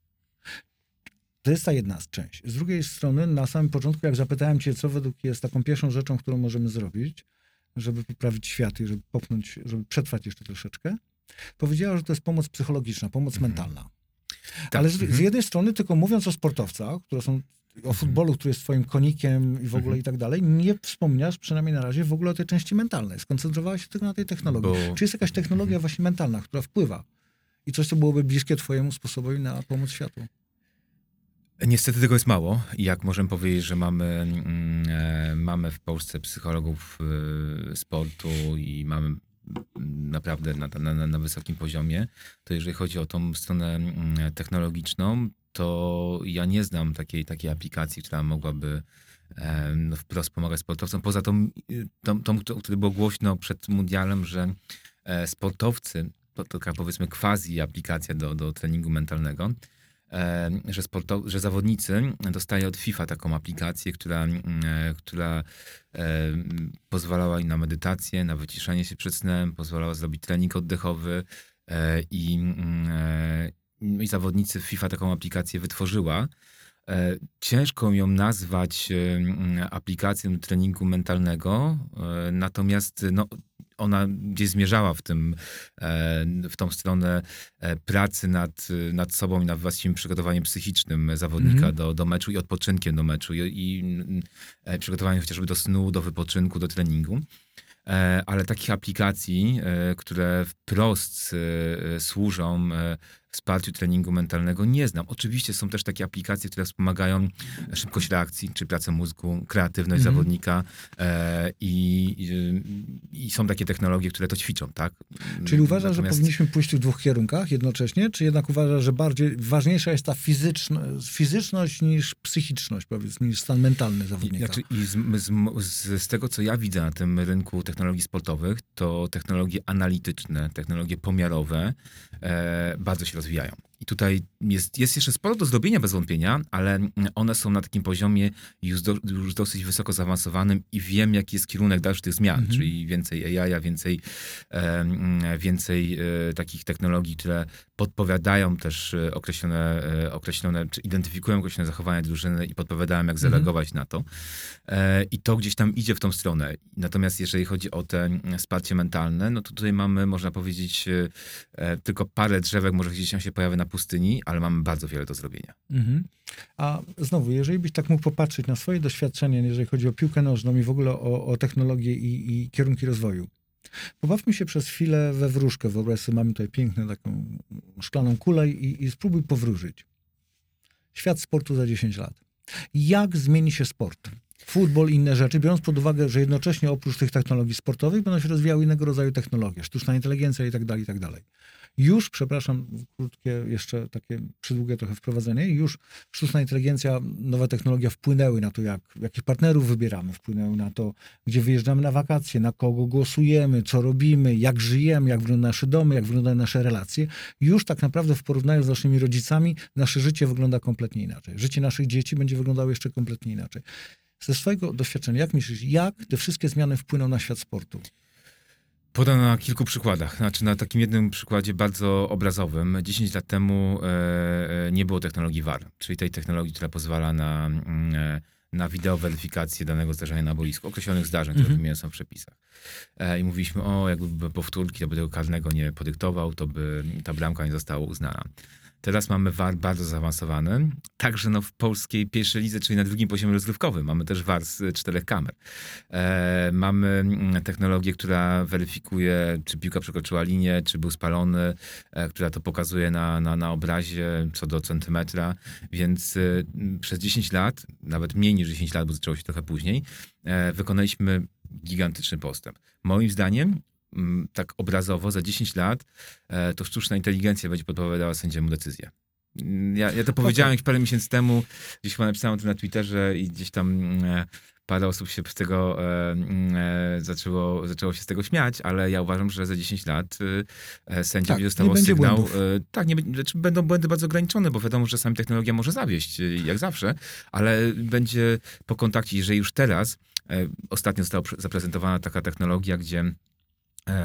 To jest ta jedna część. Z drugiej strony, na samym początku, jak zapytałem cię, co według jest taką pierwszą rzeczą, którą możemy zrobić, żeby poprawić świat i żeby popchnąć, żeby przetrwać jeszcze troszeczkę, powiedziała, że to jest pomoc psychologiczna, pomoc mhm. mentalna. Tak. Ale z, z, mhm. jednej strony, tylko mówiąc o sportowcach, które są o futbolu, który jest twoim konikiem i w ogóle mhm. i tak dalej, nie wspomniasz przynajmniej na razie w ogóle o tej części mentalnej. Skoncentrowałeś się tylko na tej technologii. Bo... Czy jest jakaś technologia mhm. właśnie mentalna, która wpływa i coś, co byłoby bliskie twojemu sposobowi na pomoc światu? Niestety tego jest mało. Jak możemy powiedzieć, że mamy, mm, e, mamy w Polsce psychologów e, sportu i mamy naprawdę na, na, na, wysokim poziomie, to jeżeli chodzi o tą stronę mm, technologiczną, to ja nie znam takiej, takiej aplikacji, która mogłaby no, wprost pomagać sportowcom. Poza tą, tą, tą, które było głośno przed mundialem, że e, sportowcy, to taka powiedzmy quasi aplikacja do, do treningu mentalnego, że, sportow- że zawodnicy dostają od FIFA taką aplikację, która, e, która pozwalała im na medytację, na wyciszanie się przed snem, pozwalała zrobić trening oddechowy e, i, i zawodnicy FIFA taką aplikację wytworzyła. E, ciężko ją nazwać aplikacją treningu mentalnego, e, natomiast no, ona gdzieś zmierzała w, tym, e, w tą stronę pracy nad, nad sobą i nad własnym przygotowaniem psychicznym zawodnika mm -hmm. do, do meczu i odpoczynkiem do meczu i, i przygotowaniem chociażby do snu, do wypoczynku, do treningu. Ale takich aplikacji, które wprost służą wsparciu treningu mentalnego nie znam. Oczywiście są też takie aplikacje, które wspomagają szybkość reakcji, czy pracę mózgu, kreatywność mm -hmm. zawodnika e, i, i, i, są takie technologie, które to ćwiczą, tak? Czyli uważasz, Natomiast... że powinniśmy pójść w dwóch kierunkach jednocześnie, czy jednak uważasz, że bardziej ważniejsza jest ta fizyczna, fizyczność niż psychiczność, powiedzmy, niż stan mentalny zawodnika? Znaczy, I z, z, z tego, co ja widzę na tym rynku technologii sportowych, to technologie analityczne, technologie pomiarowe e, bardzo się rozwijają. I tutaj jest, jest jeszcze sporo do zrobienia bez wątpienia, ale one są na takim poziomie już, do, już dosyć wysoko zaawansowanym i wiem, jaki jest kierunek dalszych tych zmian, mhm. czyli więcej AI, więcej, e, więcej e, takich technologii, które podpowiadają też e, określone, e, określone, czy identyfikują określone zachowania drużyny i podpowiadają, jak mhm. zareagować na to. E, I to gdzieś tam idzie w tą stronę. Natomiast jeżeli chodzi o te wsparcie mentalne, no to tutaj mamy, można powiedzieć, e, tylko parę drzewek, może gdzieś tam się pojawia na pustyni, ale mamy bardzo wiele do zrobienia. Mhm. A znowu, jeżeli byś tak mógł popatrzeć na swoje doświadczenie, jeżeli chodzi o piłkę nożną i w ogóle o, o technologię i, i kierunki rozwoju. Pobawmy się przez chwilę we wróżkę. Wyobraź sobie, mamy tutaj piękną taką szklaną kulę i, i spróbuj powróżyć. Świat sportu za 10 lat. Jak zmieni się sport? futbol i inne rzeczy, biorąc pod uwagę, że jednocześnie oprócz tych technologii sportowych będą się rozwijały innego rodzaju technologie, sztuczna inteligencja i tak dalej, i tak dalej. Już, przepraszam, krótkie jeszcze takie przydługie trochę wprowadzenie, już sztuczna inteligencja, nowe technologie wpłynęły na to, jak, jakich partnerów wybieramy, wpłynęły na to, gdzie wyjeżdżamy na wakacje, na kogo głosujemy, co robimy, jak żyjemy, jak wyglądają nasze domy, jak wyglądają nasze relacje. Już tak naprawdę w porównaniu z naszymi rodzicami nasze życie wygląda kompletnie inaczej. Życie naszych dzieci będzie wyglądało jeszcze kompletnie inaczej. Ze swojego doświadczenia, jak myślisz, jak te wszystkie zmiany wpłyną na świat sportu? Podam na kilku przykładach. Znaczy na takim jednym przykładzie bardzo obrazowym. 10 lat temu e, e, nie było technologii VAR, czyli tej technologii, która pozwala na, mm, e, na wideoweryfikację danego zdarzenia na boisku, określonych zdarzeń, które Mhm. wymienione są w przepisach. E, I mówiliśmy, o, jakby powtórki, to by tego karnego nie podyktował, to by ta bramka nie została uznana. Teraz mamy VAR bardzo zaawansowany, także no w polskiej pierwszej lidze, czyli na drugim poziomie rozgrywkowym. Mamy też VAR z czterech kamer. E, mamy mm, technologię, która weryfikuje, czy piłka przekroczyła linię, czy był spalony, e, która to pokazuje na, na, na obrazie co do centymetra. Więc e, przez 10 lat, nawet mniej niż 10 lat, bo zaczęło się trochę później, e, wykonaliśmy gigantyczny postęp. Moim zdaniem, tak obrazowo, za 10 lat e, to sztuczna inteligencja będzie podpowiadała sędziemu decyzję. Mm, Ja, ja to powiedziałem już parę miesięcy temu, gdzieś chyba napisałem o tym na Twitterze i gdzieś tam mm, e, parę osób się z tego e, mm, e, zaczęło, zaczęło się z tego śmiać, ale ja uważam, że za 10 lat e, e, sędzia Tak, będzie dostawał sygnał. błędów. E, tak, nie, znaczy będą błędy bardzo ograniczone, bo wiadomo, że czasami technologia może zawieść, e, jak zawsze, ale będzie po kontakcie, jeżeli już teraz, ostatnio została zaprezentowana taka technologia, gdzie,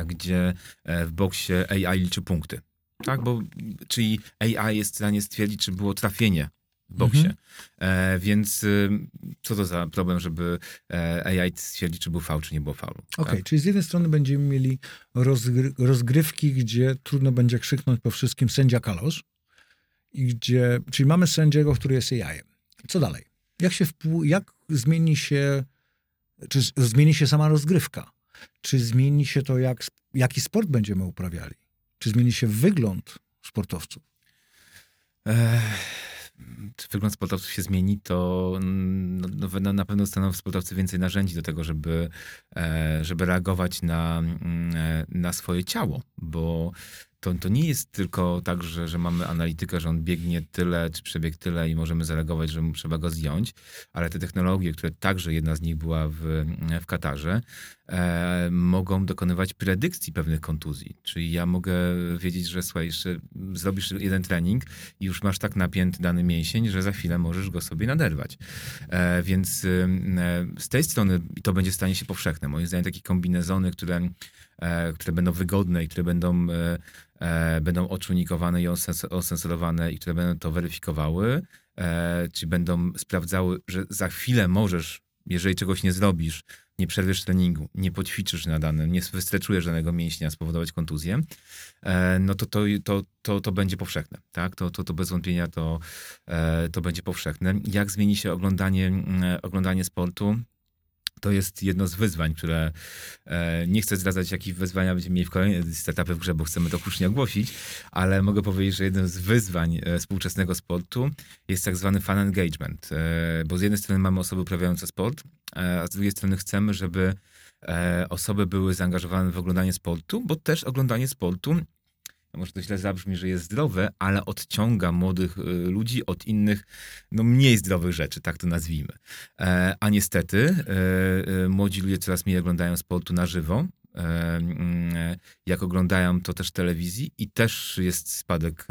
gdzie e, w boksie AI liczy punkty. Tak, bo czyli AI jest w stanie stwierdzić, czy było trafienie w boksie. Mhm. E, więc y, co to za problem, żeby e, AI stwierdzić, czy był faul, czy nie było faulu. Okej, Tak? czyli z jednej strony będziemy mieli rozgry rozgrywki, gdzie trudno będzie krzyknąć po wszystkim sędzia kalosz, i gdzie, czyli mamy sędziego, który jest AI. Co dalej? Jak się jak zmieni się, czy zmieni się sama rozgrywka? Czy zmieni się to, jak, jaki sport będziemy uprawiali? Czy zmieni się wygląd sportowców? Czy wygląd sportowców się zmieni, to no, no, na pewno dostaną sportowcy więcej narzędzi do tego, żeby, e, żeby reagować na, mm, e, na swoje ciało, bo to, to nie jest tylko tak, że, że mamy analitykę, że on biegnie tyle, czy przebieg tyle i możemy zareagować, że trzeba go zdjąć, ale te technologie, które także jedna z nich była w, w Katarze, e, mogą dokonywać predykcji pewnych kontuzji. Czyli ja mogę wiedzieć, że słuchaj, jeszcze zrobisz jeden trening i już masz tak napięty dany mięsień, że za chwilę możesz go sobie naderwać. E, więc e, z tej strony to będzie stanie się powszechne. Moim zdaniem takie kombinezony, które, które będą wygodne i które będą, e, e, będą oczunikowane i osens- osensorowane i które będą to weryfikowały, e, czy będą sprawdzały, że za chwilę możesz, jeżeli czegoś nie zrobisz, nie przerwiesz treningu, nie poćwiczysz na danym, nie wystreczujesz danego mięśnia, spowodować kontuzję, e, no to to, to, to, to będzie powszechne. Tak? To, to, to bez wątpienia to, e, to będzie powszechne. Jak zmieni się oglądanie, mm, oglądanie sportu? To jest jedno z wyzwań, które e, nie chcę zdradzać, jakie wyzwania będziemy mieli w kolejnej edycji w grze, bo chcemy to hucznie ogłosić, ale mogę powiedzieć, że jednym z wyzwań e, współczesnego sportu jest tak zwany fan engagement, e, bo z jednej strony mamy osoby uprawiające sport, e, a z drugiej strony chcemy, żeby e, osoby były zaangażowane w oglądanie sportu, bo też oglądanie sportu może to źle zabrzmi, że jest zdrowe, ale odciąga młodych y, ludzi od innych, no mniej zdrowych rzeczy, tak to nazwijmy. E, a niestety e, e, młodzi ludzie coraz mniej oglądają sportu na żywo. Mm, jak oglądają to też telewizji i też jest spadek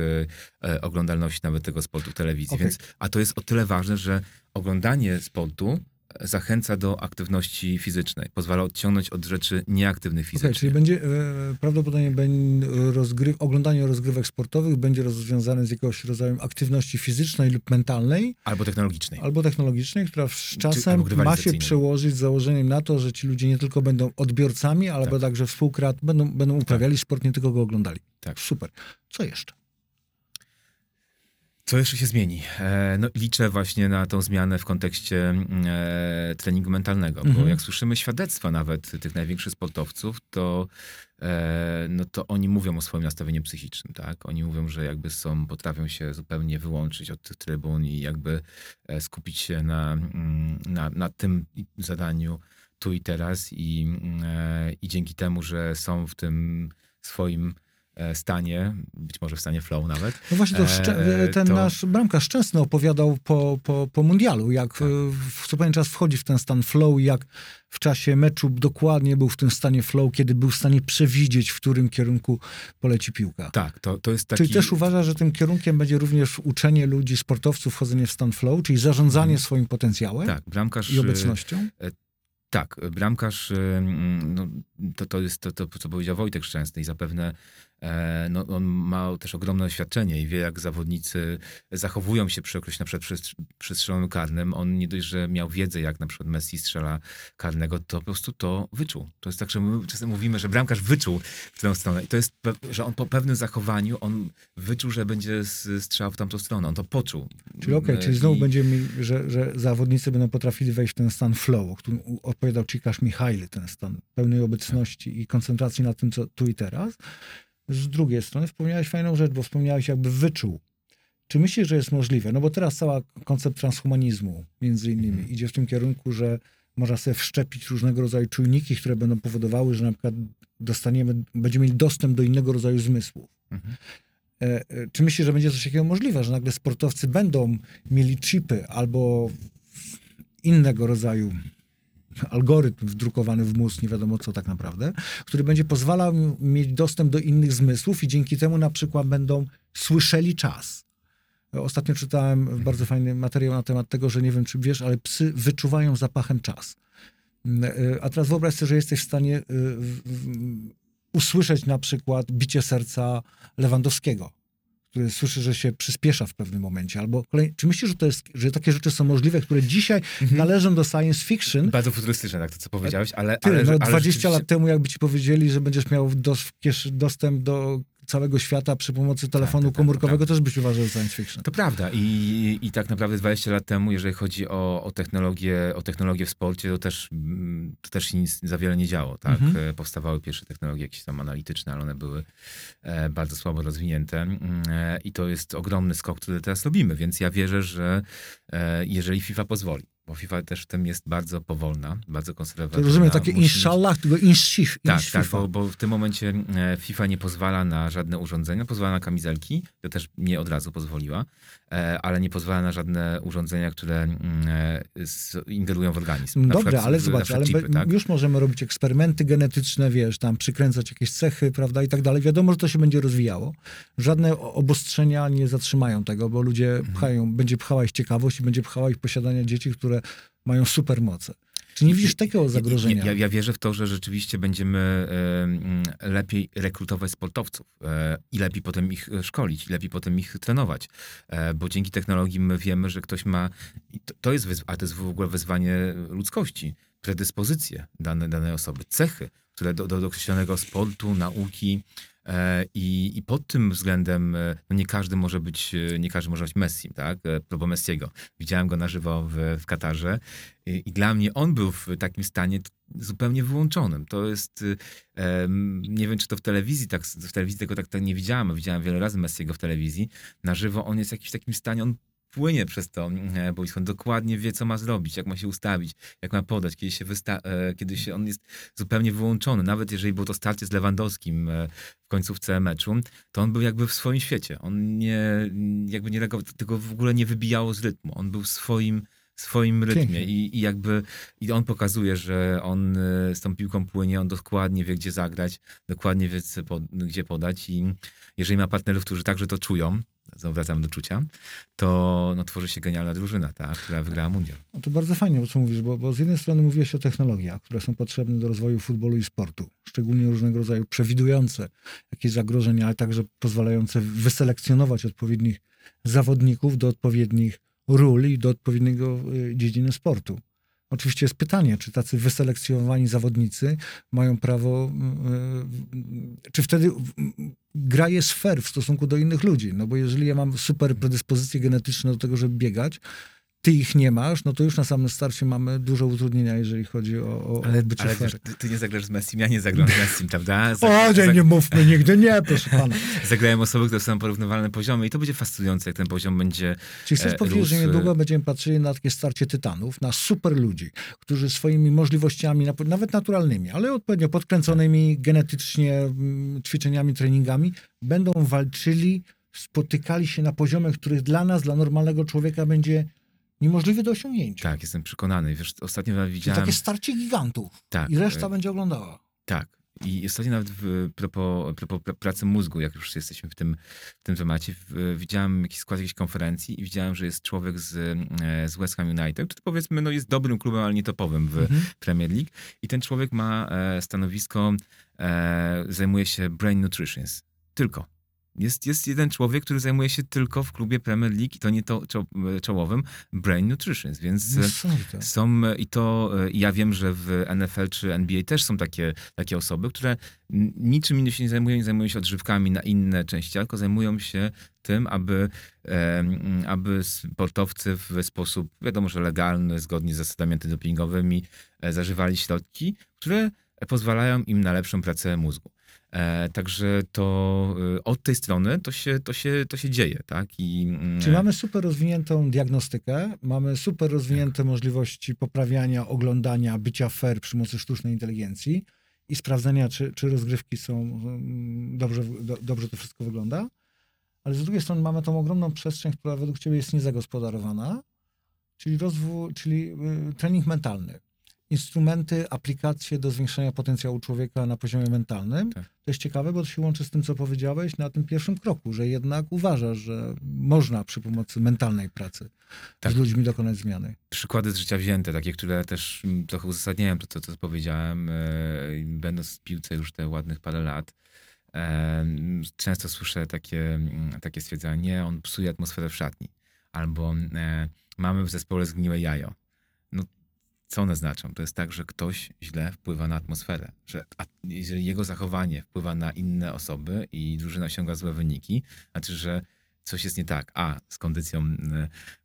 oglądalności nawet tego sportu w telewizji. Okej. Więc, a to jest o tyle ważne, że oglądanie sportu zachęca do aktywności fizycznej. Pozwala odciągnąć od rzeczy nieaktywnych fizycznie. czyli będzie e, prawdopodobnie będzie rozgry, oglądanie rozgrywek sportowych będzie rozwiązane z jakiegoś rodzaju aktywności fizycznej lub mentalnej, Albo technologicznej. albo technologicznej, która z czasem ma się przełożyć z założeniem na to, że ci ludzie nie tylko będą odbiorcami, albo Tak. także współkreat będą, będą uprawiali sport, nie tylko go oglądali. Tak. Super. Co jeszcze? Co jeszcze się zmieni? E, no, liczę właśnie na tą zmianę w kontekście e, treningu mentalnego, bo Mhm. jak słyszymy świadectwa nawet tych największych sportowców, to, e, no, to oni mówią o swoim nastawieniu psychicznym, tak? Oni mówią, że jakby są, potrafią się zupełnie wyłączyć od tych trybun i jakby skupić się na, mm, na, na tym zadaniu tu i teraz i, mm, i dzięki temu, że są w tym swoim stanie, być może w stanie flow nawet, No właśnie to Szczę- E, ten to- nasz bramkarz Szczęsny opowiadał po, po, po mundialu, jak Tak. e, w co pewien czas wchodzi w ten stan flow jak w czasie meczu dokładnie był w tym stanie flow, kiedy był w stanie przewidzieć, w którym kierunku poleci piłka. Tak, to, to jest taki... Czyli też uważa, że tym kierunkiem będzie również uczenie ludzi, sportowców, wchodzenie w stan flow, czyli zarządzanie swoim potencjałem Tak, bramkarz... i obecnością? Tak, bramkarz, no, to, to jest to, to, co powiedział Wojtek Szczęsny i zapewne e, no, on ma też ogromne doświadczenie i wie, jak zawodnicy zachowują się przy określonym na przykład przy, przy strzelaniu karnym. On nie dość, że miał wiedzę, jak na przykład Messi strzela karnego, to po prostu to wyczuł. To jest tak, że my czasem mówimy, że bramkarz wyczuł w tę stronę i to jest, że on po pewnym zachowaniu, on wyczuł, że będzie strzał w tamtą stronę. On to poczuł. Czyli okej, E, czyli znowu i- będziemy mieli, że, że zawodnicy będą potrafili wejść w ten stan flow, o którym opowiadał Cikasz Michajly, ten stan pełnej obecności i koncentracji na tym, co tu i teraz. Z drugiej strony wspomniałeś fajną rzecz, bo wspomniałeś jakby wyczuł. Czy myślisz, że jest możliwe? No bo teraz cała koncept transhumanizmu między innymi Mhm. idzie w tym kierunku, że można sobie wszczepić różnego rodzaju czujniki, które będą powodowały, że na przykład dostaniemy, będziemy mieli dostęp do innego rodzaju zmysłów. Mhm. E, e, Czy myślisz, że będzie coś takiego możliwe, że nagle sportowcy będą mieli chipy albo innego rodzaju algorytm wdrukowany w mózg, nie wiadomo co tak naprawdę, który będzie pozwalał mieć dostęp do innych zmysłów i dzięki temu na przykład będą słyszeli czas. Ostatnio czytałem bardzo fajny materiał na temat tego, że nie wiem, czy wiesz, ale psy wyczuwają zapachem czas. A teraz wyobraź sobie, że jesteś w stanie y, usłyszeć na przykład bicie serca Lewandowskiego, który słyszy, że się przyspiesza w pewnym momencie. Albo kolej... Czy myślisz, że, to jest, że takie rzeczy są możliwe, które dzisiaj Mhm. należą do science fiction? Bardzo futurystyczne, tak to co powiedziałeś, ale... Tyle, ale, no, ale 20 rzeczywiście- lat temu, jakby ci powiedzieli, że będziesz miał dos, kiesz- dostęp do całego świata przy pomocy telefonu tak, tak, komórkowego, to też byś uważał za science fiction. To prawda I, i tak naprawdę 20 lat temu, jeżeli chodzi o, o, technologię, o technologię w sporcie, to też, mm, to też nic za wiele nie działo. Tak? Mhm. E, Powstawały pierwsze technologie jakieś tam analityczne, ale one były e, bardzo słabo rozwinięte Mm, e, i to jest ogromny skok, który teraz robimy, więc ja wierzę, że jeżeli FIFA pozwoli, bo FIFA też w tym jest bardzo powolna, bardzo To konserwatywna. rozumiem, takie musi mieć- inshallah, tylko inshif, tak, tak, bo, bo w tym momencie e, FIFA nie pozwala na żadne urządzenia, pozwala na kamizelki, to też nie od razu pozwoliła, e, ale nie pozwala na żadne urządzenia, które mm, e, ingerują w organizm. Przykład ale zobacz, ale chipy, tak? już możemy robić eksperymenty genetyczne, wiesz, tam przykręcać jakieś cechy, prawda, i tak dalej. Wiadomo, że to się będzie rozwijało. Żadne obostrzenia nie zatrzymają tego, bo ludzie Mhm. pchają, będzie pchała ich ciekawość i będzie pchała ich posiadanie dzieci, które mają supermoce. Czy nie widzisz takiego zagrożenia? Ja, ja wierzę w to, że rzeczywiście będziemy lepiej rekrutować sportowców e, i lepiej potem ich e, szkolić, i lepiej potem ich trenować. E, Bo dzięki technologii my wiemy, że ktoś ma, to, to jest, wyzw- a to jest w ogóle wyzwanie ludzkości, predyspozycje dane, danej osoby, cechy, które do, do, określonego sportu, nauki, I, I pod tym względem e, no nie każdy może być, e, nie każdy może być Messi, tak? E, Propos Messiego. Widziałem go na żywo w, w Katarze i, i dla mnie on był w takim stanie zupełnie wyłączonym. To jest, em, nie wiem czy to w telewizji, tak, w telewizji tego tak, tak nie widziałem, widziałem wiele razy Messiego w telewizji. Na żywo on jest w jakimś takim stanie, on płynie przez to e, boisko, on dokładnie wie, co ma zrobić, jak ma się ustawić, jak ma podać, kiedy się, wysta- e, kiedy się on jest zupełnie wyłączony. Nawet jeżeli było to starcie z Lewandowskim e, w końcówce meczu, to on był jakby w swoim świecie. On nie, jakby nie tego w ogóle nie wybijało z rytmu. On był w swoim, swoim rytmie i, i jakby i on pokazuje, że on z tą piłką płynie, on dokładnie wie, gdzie zagrać, dokładnie wie, gdzie podać i jeżeli ma partnerów, którzy także to czują, znowu wracam do czucia, to no, tworzy się genialna drużyna, tak, która wygrała mundial. No to bardzo fajnie, co mówisz, bo, bo z jednej strony mówiłeś o technologiach, które są potrzebne do rozwoju futbolu i sportu, szczególnie różnego rodzaju przewidujące jakieś zagrożenia, ale także pozwalające wyselekcjonować odpowiednich zawodników do odpowiednich ról i do odpowiedniego y, dziedziny sportu. Oczywiście jest pytanie, czy tacy wyselekcjonowani zawodnicy mają prawo, czy wtedy gra jest fair w stosunku do innych ludzi. No bo jeżeli ja mam super predyspozycje genetyczne do tego, żeby biegać, ty ich nie masz, no to już na samym starcie mamy dużo utrudnienia, jeżeli chodzi o, o, ale, bycie ale. Wiesz, ty, ty, nie zagrasz z Messi, ja nie zagram z Messi, prawda? Zagra, o, nie, nie mówmy nigdy nie, proszę pana. Zagrają osoby, które są na porównywalne poziomy i to będzie fascynujące, jak ten poziom będzie Czyli chcesz e, powiedzieć, rósł. że niedługo będziemy patrzyli na takie starcie tytanów, na super ludzi, którzy swoimi możliwościami, nawet naturalnymi, ale odpowiednio podkręconymi genetycznie mm, ćwiczeniami, treningami, będą walczyli, spotykali się na poziomach, których dla nas, dla normalnego człowieka będzie niemożliwe do osiągnięcia. Tak, jestem przekonany. Wiesz, ostatnio nawet Czyli widziałem... takie starcie gigantów Tak. i reszta e, będzie oglądała. Tak. I ostatnio nawet w propos, propos pracy mózgu, jak już jesteśmy w tym, w tym temacie, w, widziałem jakiś skład jakiejś konferencji i widziałem, że jest człowiek z, e, z West Ham United, który powiedzmy no, jest dobrym klubem, ale nie topowym w Mhm. Premier League. I ten człowiek ma e, stanowisko, e, zajmuje się brain nutrition. Tylko. Jest, jest jeden człowiek, który zajmuje się tylko w klubie Premier League i to nie to czo, czołowym Brain Nutrition, więc Niesamowite. są i to ja wiem, że w NFL czy NBA też są takie, takie osoby, które niczym innym się nie zajmują, nie zajmują się odżywkami na inne części, tylko zajmują się tym, aby, e, aby sportowcy w sposób, wiadomo, że legalny, zgodnie z zasadami antydopingowymi, e, zażywali środki, które pozwalają im na lepszą pracę mózgu. E, także to e, od tej strony to się, to się, to się dzieje, tak? I, Czyli mamy super rozwiniętą diagnostykę, mamy super rozwinięte tak. możliwości poprawiania, oglądania, bycia fair przy pomocy sztucznej inteligencji i sprawdzenia, czy, czy rozgrywki są dobrze, do, dobrze to wszystko wygląda. Ale z drugiej strony mamy tą ogromną przestrzeń, która według ciebie jest niezagospodarowana, czyli rozwój, czyli y, trening mentalny instrumenty, aplikacje do zwiększenia potencjału człowieka na poziomie mentalnym. Tak. To jest ciekawe, bo to się łączy z tym, co powiedziałeś na tym pierwszym kroku, że jednak uważasz, że można przy pomocy mentalnej pracy tak. z ludźmi dokonać zmiany. Przykłady z życia wzięte, takie, które też trochę uzasadniają to, co, co powiedziałem, będąc w piłce już te ładnych parę lat. Często słyszę takie, takie stwierdzenie, on psuje atmosferę w szatni. Albo e, mamy w zespole zgniłe jajo co one znaczą? To jest tak, że ktoś źle wpływa na atmosferę, że jeżeli jego zachowanie wpływa na inne osoby i drużyna osiąga złe wyniki, znaczy, że coś jest nie tak. A, z kondycją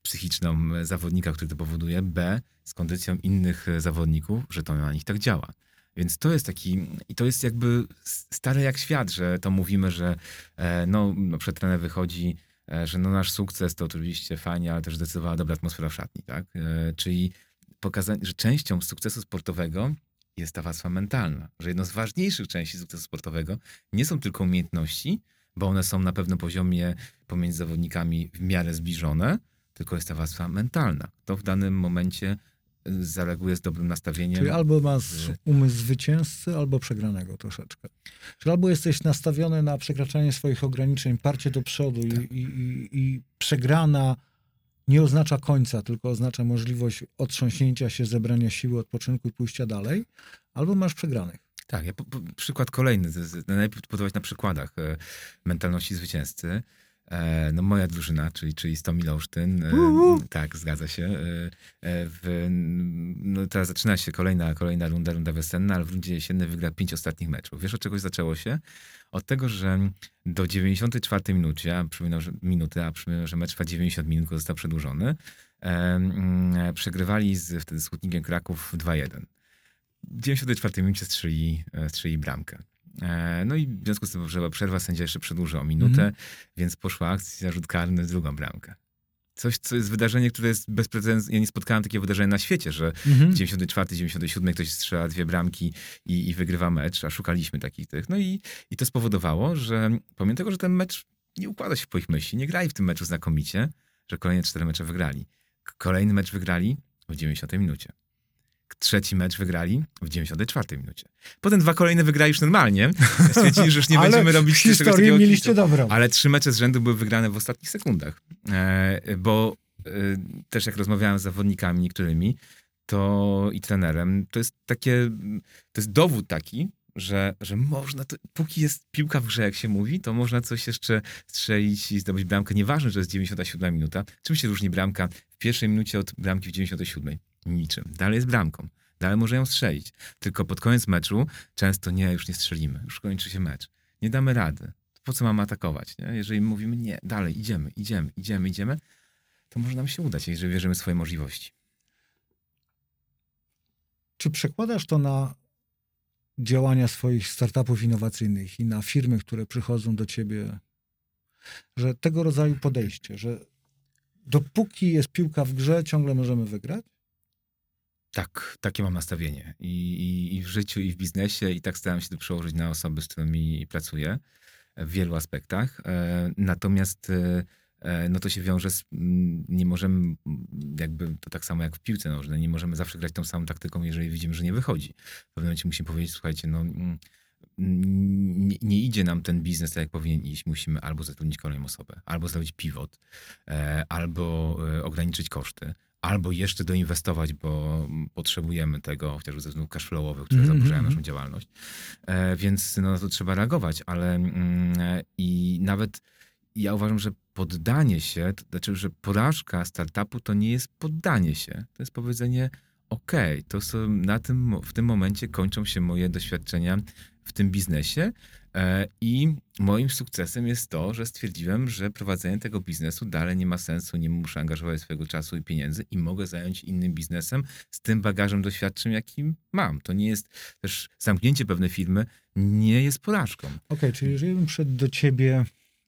psychiczną zawodnika, który to powoduje, B, z kondycją innych zawodników, że to na nich tak działa. Więc to jest taki, i to jest jakby stare jak świat, że to mówimy, że no, no przed wychodzi, że no nasz sukces to oczywiście fajnie, ale też zdecydowała dobra atmosfera w szatni, tak? Czyli pokazanie, że częścią sukcesu sportowego jest ta warstwa mentalna. Że jedną z ważniejszych części sukcesu sportowego nie są tylko umiejętności, bo one są na pewnym poziomie pomiędzy zawodnikami w miarę zbliżone, tylko jest ta warstwa mentalna. To w danym momencie zareaguje z dobrym nastawieniem. Czyli albo masz umysł zwycięzcy, albo przegranego troszeczkę. Czyli albo jesteś nastawiony na przekraczanie swoich ograniczeń, parcie do przodu tak. i, i, i przegrana nie oznacza końca, tylko oznacza możliwość otrząśnięcia się, zebrania siły, odpoczynku i pójścia dalej, albo masz przegranych. Tak, ja po, po, przykład kolejny, najlepiej podawać na przykładach e, mentalności zwycięzcy. E, no moja drużyna, czyli, czyli 100 Olsztyn, e, tak, zgadza się. E, w, no teraz zaczyna się kolejna, kolejna runda, runda wiosenna, ale w rundzie jesiennej wygra pięć ostatnich meczów. Wiesz, od czegoś zaczęło się? Od tego, że do 94 minuty, a przypominam, że minuty, a przypominam, że mecz trwa 90 minut, został przedłużony, e, przegrywali z, wtedy z Hutnikiem Kraków 2-1. W 94 minucie strzeli, strzeli bramkę. No i w związku z tym, że była przerwa, sędzia jeszcze przedłużył o minutę, mm. więc poszła akcja, rzut karny, drugą bramkę. Coś, co jest wydarzenie, które jest bez precedensu. Ja nie spotkałem takiego wydarzenia na świecie, że mm -hmm. 94, 97 ktoś strzela dwie bramki i, i, wygrywa mecz, a szukaliśmy takich tych. No i, i to spowodowało, że pomimo tego, że ten mecz nie układa się po ich myśli, nie grali w tym meczu znakomicie, że kolejne cztery mecze wygrali. Kolejny mecz wygrali w 90 minucie trzeci mecz wygrali w 94 minucie. Potem dwa kolejne wygrali już normalnie. Stwierdzili, że już nie będziemy robić historii mieliście dobrą. Ale trzy mecze z rzędu były wygrane w ostatnich sekundach. E, bo e, też jak rozmawiałem z zawodnikami niektórymi, to i trenerem, to jest takie, to jest dowód taki, że, że można, to, póki jest piłka w grze, jak się mówi, to można coś jeszcze strzelić i zdobyć bramkę. Nieważne, że jest 97 minuta. Czym się różni bramka w pierwszej minucie od bramki w 97? Niczym. Dalej jest bramką. Dalej może ją strzelić. Tylko pod koniec meczu często nie, już nie strzelimy. Już kończy się mecz. Nie damy rady. Po co mamy atakować? Nie? Jeżeli mówimy nie, dalej, idziemy, idziemy, idziemy, idziemy, to może nam się udać, jeżeli wierzymy w swoje możliwości. Czy przekładasz to na działania swoich startupów innowacyjnych i na firmy, które przychodzą do ciebie, że tego rodzaju podejście, że dopóki jest piłka w grze, ciągle możemy wygrać? Tak, takie mam nastawienie. I, i, I w życiu, i w biznesie, i tak staram się to przełożyć na osoby, z którymi pracuję w wielu aspektach. E, natomiast e, e, no to się wiąże z, mm, nie możemy, jakby to tak samo jak w piłce nożnej, nie możemy zawsze grać tą samą taktyką, jeżeli widzimy, że nie wychodzi. W pewnym momencie musimy powiedzieć, słuchajcie, no mm, nie, nie, idzie nam ten biznes tak, jak powinien iść. Musimy albo zatrudnić kolejną osobę, albo zrobić pivot, albo ograniczyć koszty, albo jeszcze doinwestować, bo potrzebujemy tego, chociażby ze względów cashflowowych, które mm -hmm. zaburzają naszą działalność. E, więc no, na to trzeba reagować, ale mm, i nawet ja uważam, że poddanie się, to znaczy, że porażka startupu to nie jest poddanie się, to jest powiedzenie OK, to są, na tym, w tym momencie kończą się moje doświadczenia w tym biznesie E, I moim sukcesem jest to, że stwierdziłem, że prowadzenie tego biznesu dalej nie ma sensu, nie muszę angażować swojego czasu i pieniędzy i mogę zająć innym biznesem z tym bagażem doświadczeń, jakim mam. To nie jest też zamknięcie pewnej firmy, nie jest porażką. Okej, okay, czyli jeżeli bym przyszedł do ciebie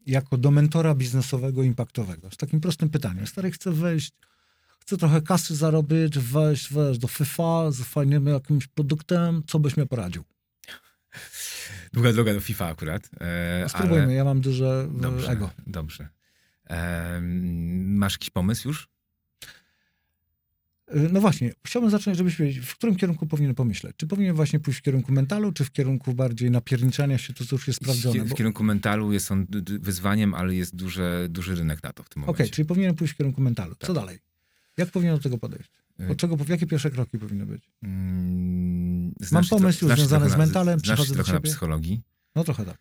jako do mentora biznesowego, impaktowego, z takim prostym pytaniem. Stary, chcę wejść, chcę trochę kasy zarobić, wejść, wejść do FIFA z fajnym jakimś produktem, co byś mi poradził? Długa droga do FIFA akurat. E, Spróbujmy, ale... ja mam duże e, dobrze, ego. Dobrze. E, masz jakiś pomysł już? E, no właśnie, chciałbym zacząć, żebyś wiedział, w którym kierunku powinien pomyśleć. Czy powinien właśnie pójść w kierunku mentalu, czy w kierunku bardziej napierniczania się, to co już jest sprawdzone? W, w kierunku mentalu jest on wyzwaniem, ale jest duży, duży rynek na to w tym momencie. Okej, okay, czyli powinien pójść w kierunku mentalu. Co tak. dalej? Jak powinien do tego podejść? Od y- czego, jakie pierwsze kroki powinny być? Mm, Mam pomysł już związany z mentalem, znasz przychodzę trochę do ciebie. na psychologii? No trochę tak.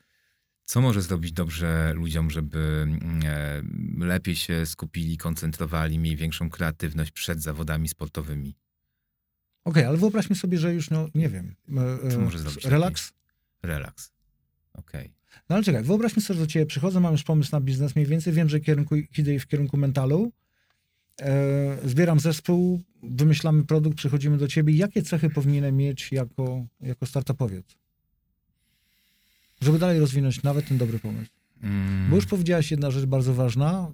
Co może zrobić dobrze ludziom, żeby e, lepiej się skupili, koncentrowali, mieli większą kreatywność przed zawodami sportowymi? Okej, okay, ale wyobraźmy sobie, że już, no nie wiem. E, Co może zrobić? Relaks? Lepiej? Relaks. Okej. Okay. No ale czekaj, wyobraźmy sobie, że do ciebie przychodzę, mam już pomysł na biznes mniej więcej, wiem, że kierunku, idę w kierunku mentalu, e, zbieram zespół, wymyślamy produkt, przychodzimy do ciebie. Jakie cechy powinienem mieć jako, jako startupowiec? Żeby dalej rozwinąć nawet ten dobry pomysł. Mm. Bo już powiedziałaś jedna rzecz bardzo ważna.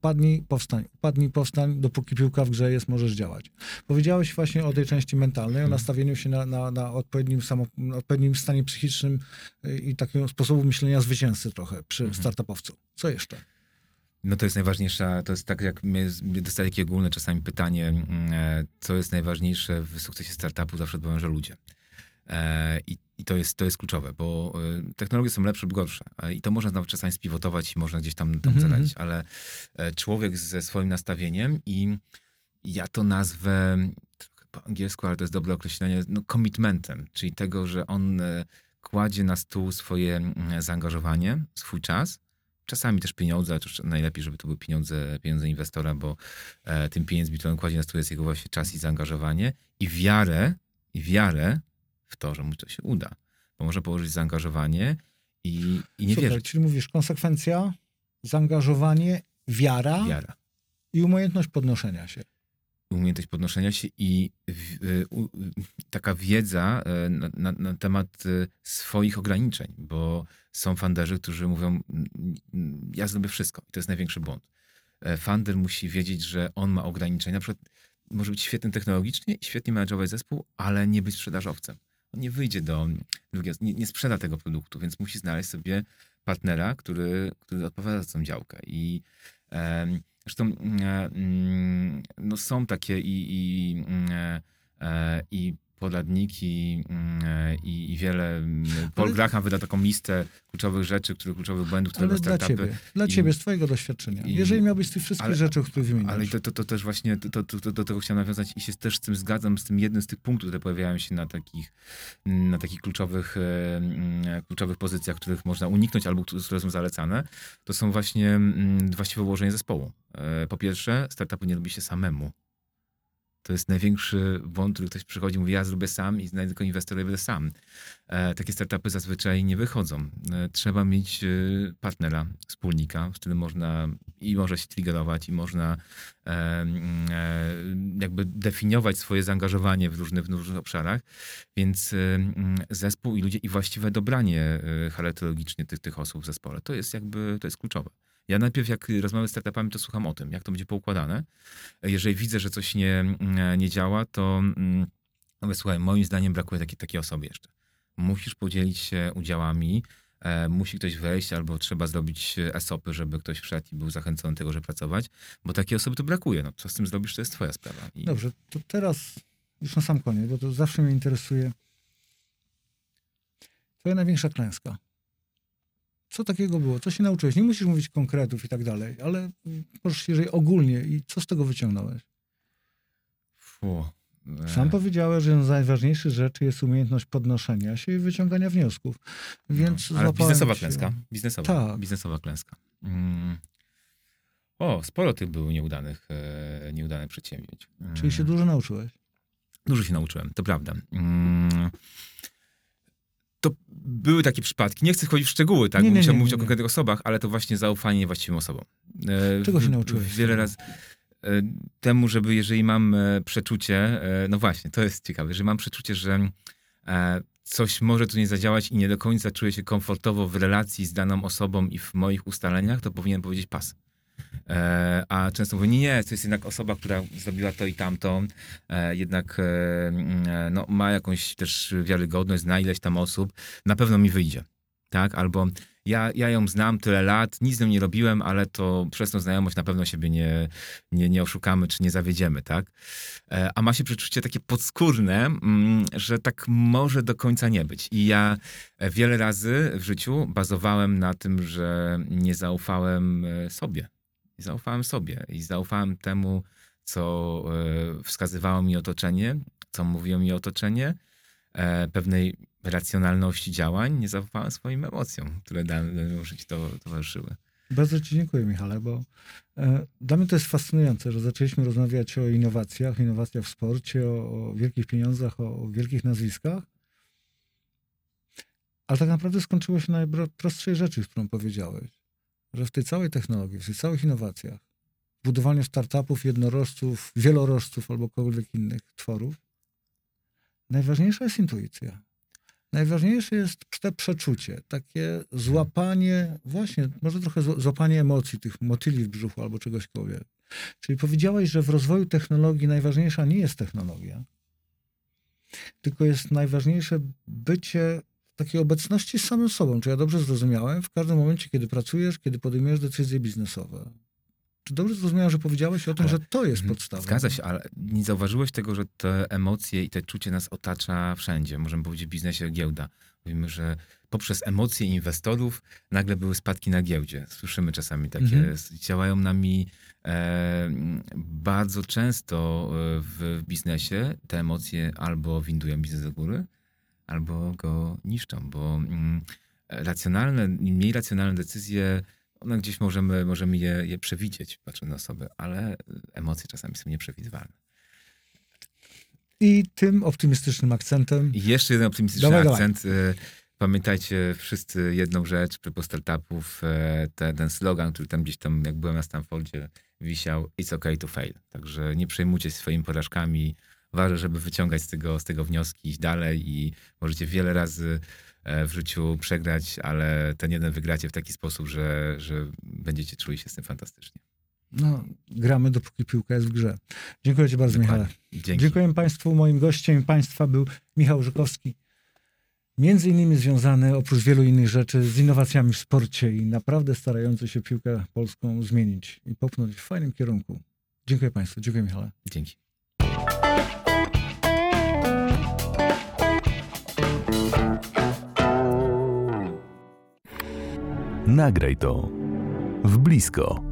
Padnij, powstań. Padnij, powstań, dopóki piłka w grze jest, możesz działać. Powiedziałeś właśnie o tej części mentalnej, o mm. nastawieniu się na, na, na odpowiednim, samo, odpowiednim stanie psychicznym i takiego sposobu myślenia zwycięzcy trochę przy mm -hmm. startupowcu. Co jeszcze? No to jest najważniejsza, to jest tak jak mnie, dostaję takie ogólne czasami pytanie, mm, e, co jest najważniejsze w sukcesie startupu, zawsze odpowiadam, że ludzie. E, I, I, to, jest, to jest kluczowe, bo e, technologie są lepsze lub gorsze. I to można nawet czasami spiwotować i można gdzieś tam, tam mm -hmm. ale człowiek ze swoim nastawieniem i ja to nazwę po angielsku, ale to jest dobre określenie, no commitmentem, czyli tego, że on kładzie na stół swoje mm, zaangażowanie, swój czas, czasami też pieniądze, to najlepiej, żeby to były pieniądze, pieniądze inwestora, bo e, tym pieniędzmi, które on kładzie na stół jest jego właśnie czas i zaangażowanie i wiarę, i wiarę w to, że mu to się uda. Bo może położyć zaangażowanie i, i nie Super, wierzyć. Czyli mówisz konsekwencja, zaangażowanie, wiara, wiara i umiejętność podnoszenia się umiejętność podnoszenia się i y, taka wiedza e, na, na, na, temat e, swoich ograniczeń, bo są funderzy, którzy mówią, ja zrobię wszystko i to jest największy błąd. E, funder musi wiedzieć, że on ma ograniczenia, na przykład może być świetny technologicznie i świetnie managerować zespół, ale nie być sprzedażowcem. On nie wyjdzie do drugiego, nie, nie sprzeda tego produktu, więc musi znaleźć sobie partnera, który, który odpowiada za tą działkę i Zresztą mm, e, mm, no są takie i, i, mm, e, e, i poradniki mm, e, i, i wiele. Mm, Paul ale... Graham wyda taką listę kluczowych rzeczy, których, kluczowych błędów, które ale dla ciebie, dla I, ciebie, z twojego doświadczenia. I, Jeżeli miałbyś z tych wszystkich ale, rzeczy, o których wymieniasz. Ale to, to, to też właśnie to, to, to, do tego chciałem nawiązać i się też z tym zgadzam, z tym jednym z tych punktów, które pojawiają się na takich, na takich kluczowych, e, mm, kluczowych pozycjach, których można uniknąć albo które są zalecane, to są właśnie właściwe ułożenie zespołu. E, po pierwsze, startupu nie robi się samemu To jest największy błąd, który ktoś przychodzi i mówi, ja zrobię sam i znajdę tylko inwestora i będę sam. E, takie startupy zazwyczaj nie wychodzą. E, trzeba mieć e, partnera, wspólnika, z którym można i może się triggerować, i można e, e, jakby definiować swoje zaangażowanie w różnych, w różnych obszarach. Więc e, zespół i ludzie i właściwe dobranie charakterologicznie tych, tych osób w zespole, to jest jakby, to jest kluczowe. Ja najpierw, jak rozmawiam z startupami, to słucham o tym, jak to będzie poukładane. Jeżeli widzę, że coś nie, mm, nie działa, to mm, mówię, słuchaj, moim zdaniem brakuje takiej, takiej osoby jeszcze. Musisz podzielić się udziałami, e, musi ktoś wejść, albo trzeba zrobić ESOPy, żeby ktoś wszedł i był zachęcony do tego, żeby pracować, bo takiej osoby to brakuje. No, co z tym zrobisz, to jest twoja sprawa. I Dobrze, to teraz już na sam koniec, bo to zawsze mnie interesuje. Twoja największa klęska. Co takiego było? Co się nauczyłeś? Nie musisz mówić konkretów i tak dalej, ale możesz, jeżeli ogólnie, i co z tego wyciągnąłeś? Fu, e, Sam powiedziałeś, że z najważniejszych rzeczy jest umiejętność podnoszenia się i wyciągania wniosków. Więc No, ale biznesowa się. klęska. Biznesowa, Tak. biznesowa klęska. Mm. O, sporo tych było nieudanych, e, nieudanych przedsięwzięć. Mm. Czyli się dużo nauczyłeś. Dużo się nauczyłem, to prawda. Mm. To były takie przypadki. Nie chcę wchodzić w szczegóły, tak? Nie, nie, musiałem nie, mówić o konkretnych osobach, ale to właśnie zaufanie niewłaściwym osobom. E, Czego się nauczyłeś? Wiele razy e, temu, żeby jeżeli mam e, przeczucie, no właśnie, to jest ciekawe, że mam przeczucie, że coś może tu nie zadziałać i nie do końca czuję się komfortowo w relacji z daną osobą i w moich ustaleniach, to powinien powiedzieć pas. E, a często mówię, nie, nie, to jest jednak osoba, która zrobiła to i tamto, e, jednak e, mm, no, ma jakąś też wiarygodność, zna ileś tam osób, na pewno mi wyjdzie. Tak? Albo ja, ja ją znam tyle lat, nic z nią nie robiłem, ale to przez tą znajomość na pewno siebie nie, nie, nie oszukamy, czy nie zawiedziemy, tak? A ma się przeczucie takie podskórne, mm, że tak może do końca nie być. I ja wiele razy w życiu bazowałem na tym, że nie zaufałem sobie. Nie zaufałem sobie i zaufałem temu, co e, wskazywało mi otoczenie, co mówiło mi otoczenie, e, pewnej racjonalności działań. Nie zaufałem swoim emocjom, które danemu życiu to, towarzyszyły. Bardzo Ci dziękuję, Michale, bo e, dla mnie to jest fascynujące, że zaczęliśmy rozmawiać o innowacjach, innowacjach w sporcie, o, o wielkich pieniądzach, o, o wielkich nazwiskach. Ale tak naprawdę skończyło się na najprostszej rzeczy, którą powiedziałeś. Że w tej całej technologii, w tych całych innowacjach, w budowaniu startupów, jednorożców, wielorożców albo kogokolwiek innych tworów, najważniejsza jest intuicja. Najważniejsze jest te przeczucie, takie złapanie, właśnie, może trochę zł- złapanie emocji, tych motyli w brzuchu albo czegośkolwiek. Czyli powiedziałeś, że w rozwoju technologii najważniejsza nie jest technologia, tylko jest najważniejsze bycie takiej obecności z samym sobą. Czy ja dobrze zrozumiałem? W każdym momencie, kiedy pracujesz, kiedy podejmujesz decyzje biznesowe. Czy dobrze zrozumiałem, że powiedziałeś o tym, Ale- że to jest Mhm, podstawa? Zgadza się, ale nie zauważyłeś tego, że te emocje i te czucie nas otacza wszędzie. Możemy powiedzieć w biznesie giełda. Mówimy, że poprzez emocje inwestorów nagle były spadki na giełdzie. Słyszymy czasami takie. Mhm. Działają nami e, bardzo często e, w biznesie. Te emocje albo windują biznes do góry, albo go niszczą, bo mm, racjonalne, mniej racjonalne decyzje one gdzieś możemy, możemy je, je przewidzieć, patrząc na osobę, ale emocje czasami są nieprzewidywalne. I tym optymistycznym akcentem I jeszcze jeden optymistyczny Dawaj, dawaj. akcent. E, Pamiętajcie wszyscy jedną rzecz propos startupów, e, te, ten slogan, który tam gdzieś tam, jak byłem na Stanfordzie, wisiał It's okay to fail. Także nie przejmujcie się swoimi porażkami. Ważne, żeby wyciągać z tego, z tego wnioski, iść dalej i możecie wiele razy e, w życiu przegrać, ale ten jeden wygracie w taki sposób, że, że będziecie czuli się z tym fantastycznie. no, gramy, dopóki piłka jest w grze. Dziękuję Ci bardzo, Dokładnie. Michale. Dzięki. Dziękuję Państwu. Moim gościem Państwa był Michał Żukowski. Między innymi związany, oprócz wielu innych rzeczy, z innowacjami w sporcie i naprawdę starający się piłkę polską zmienić i popchnąć w fajnym kierunku. Dziękuję Państwu. Dziękuję Michale. Dzięki. Nagraj to w blisko.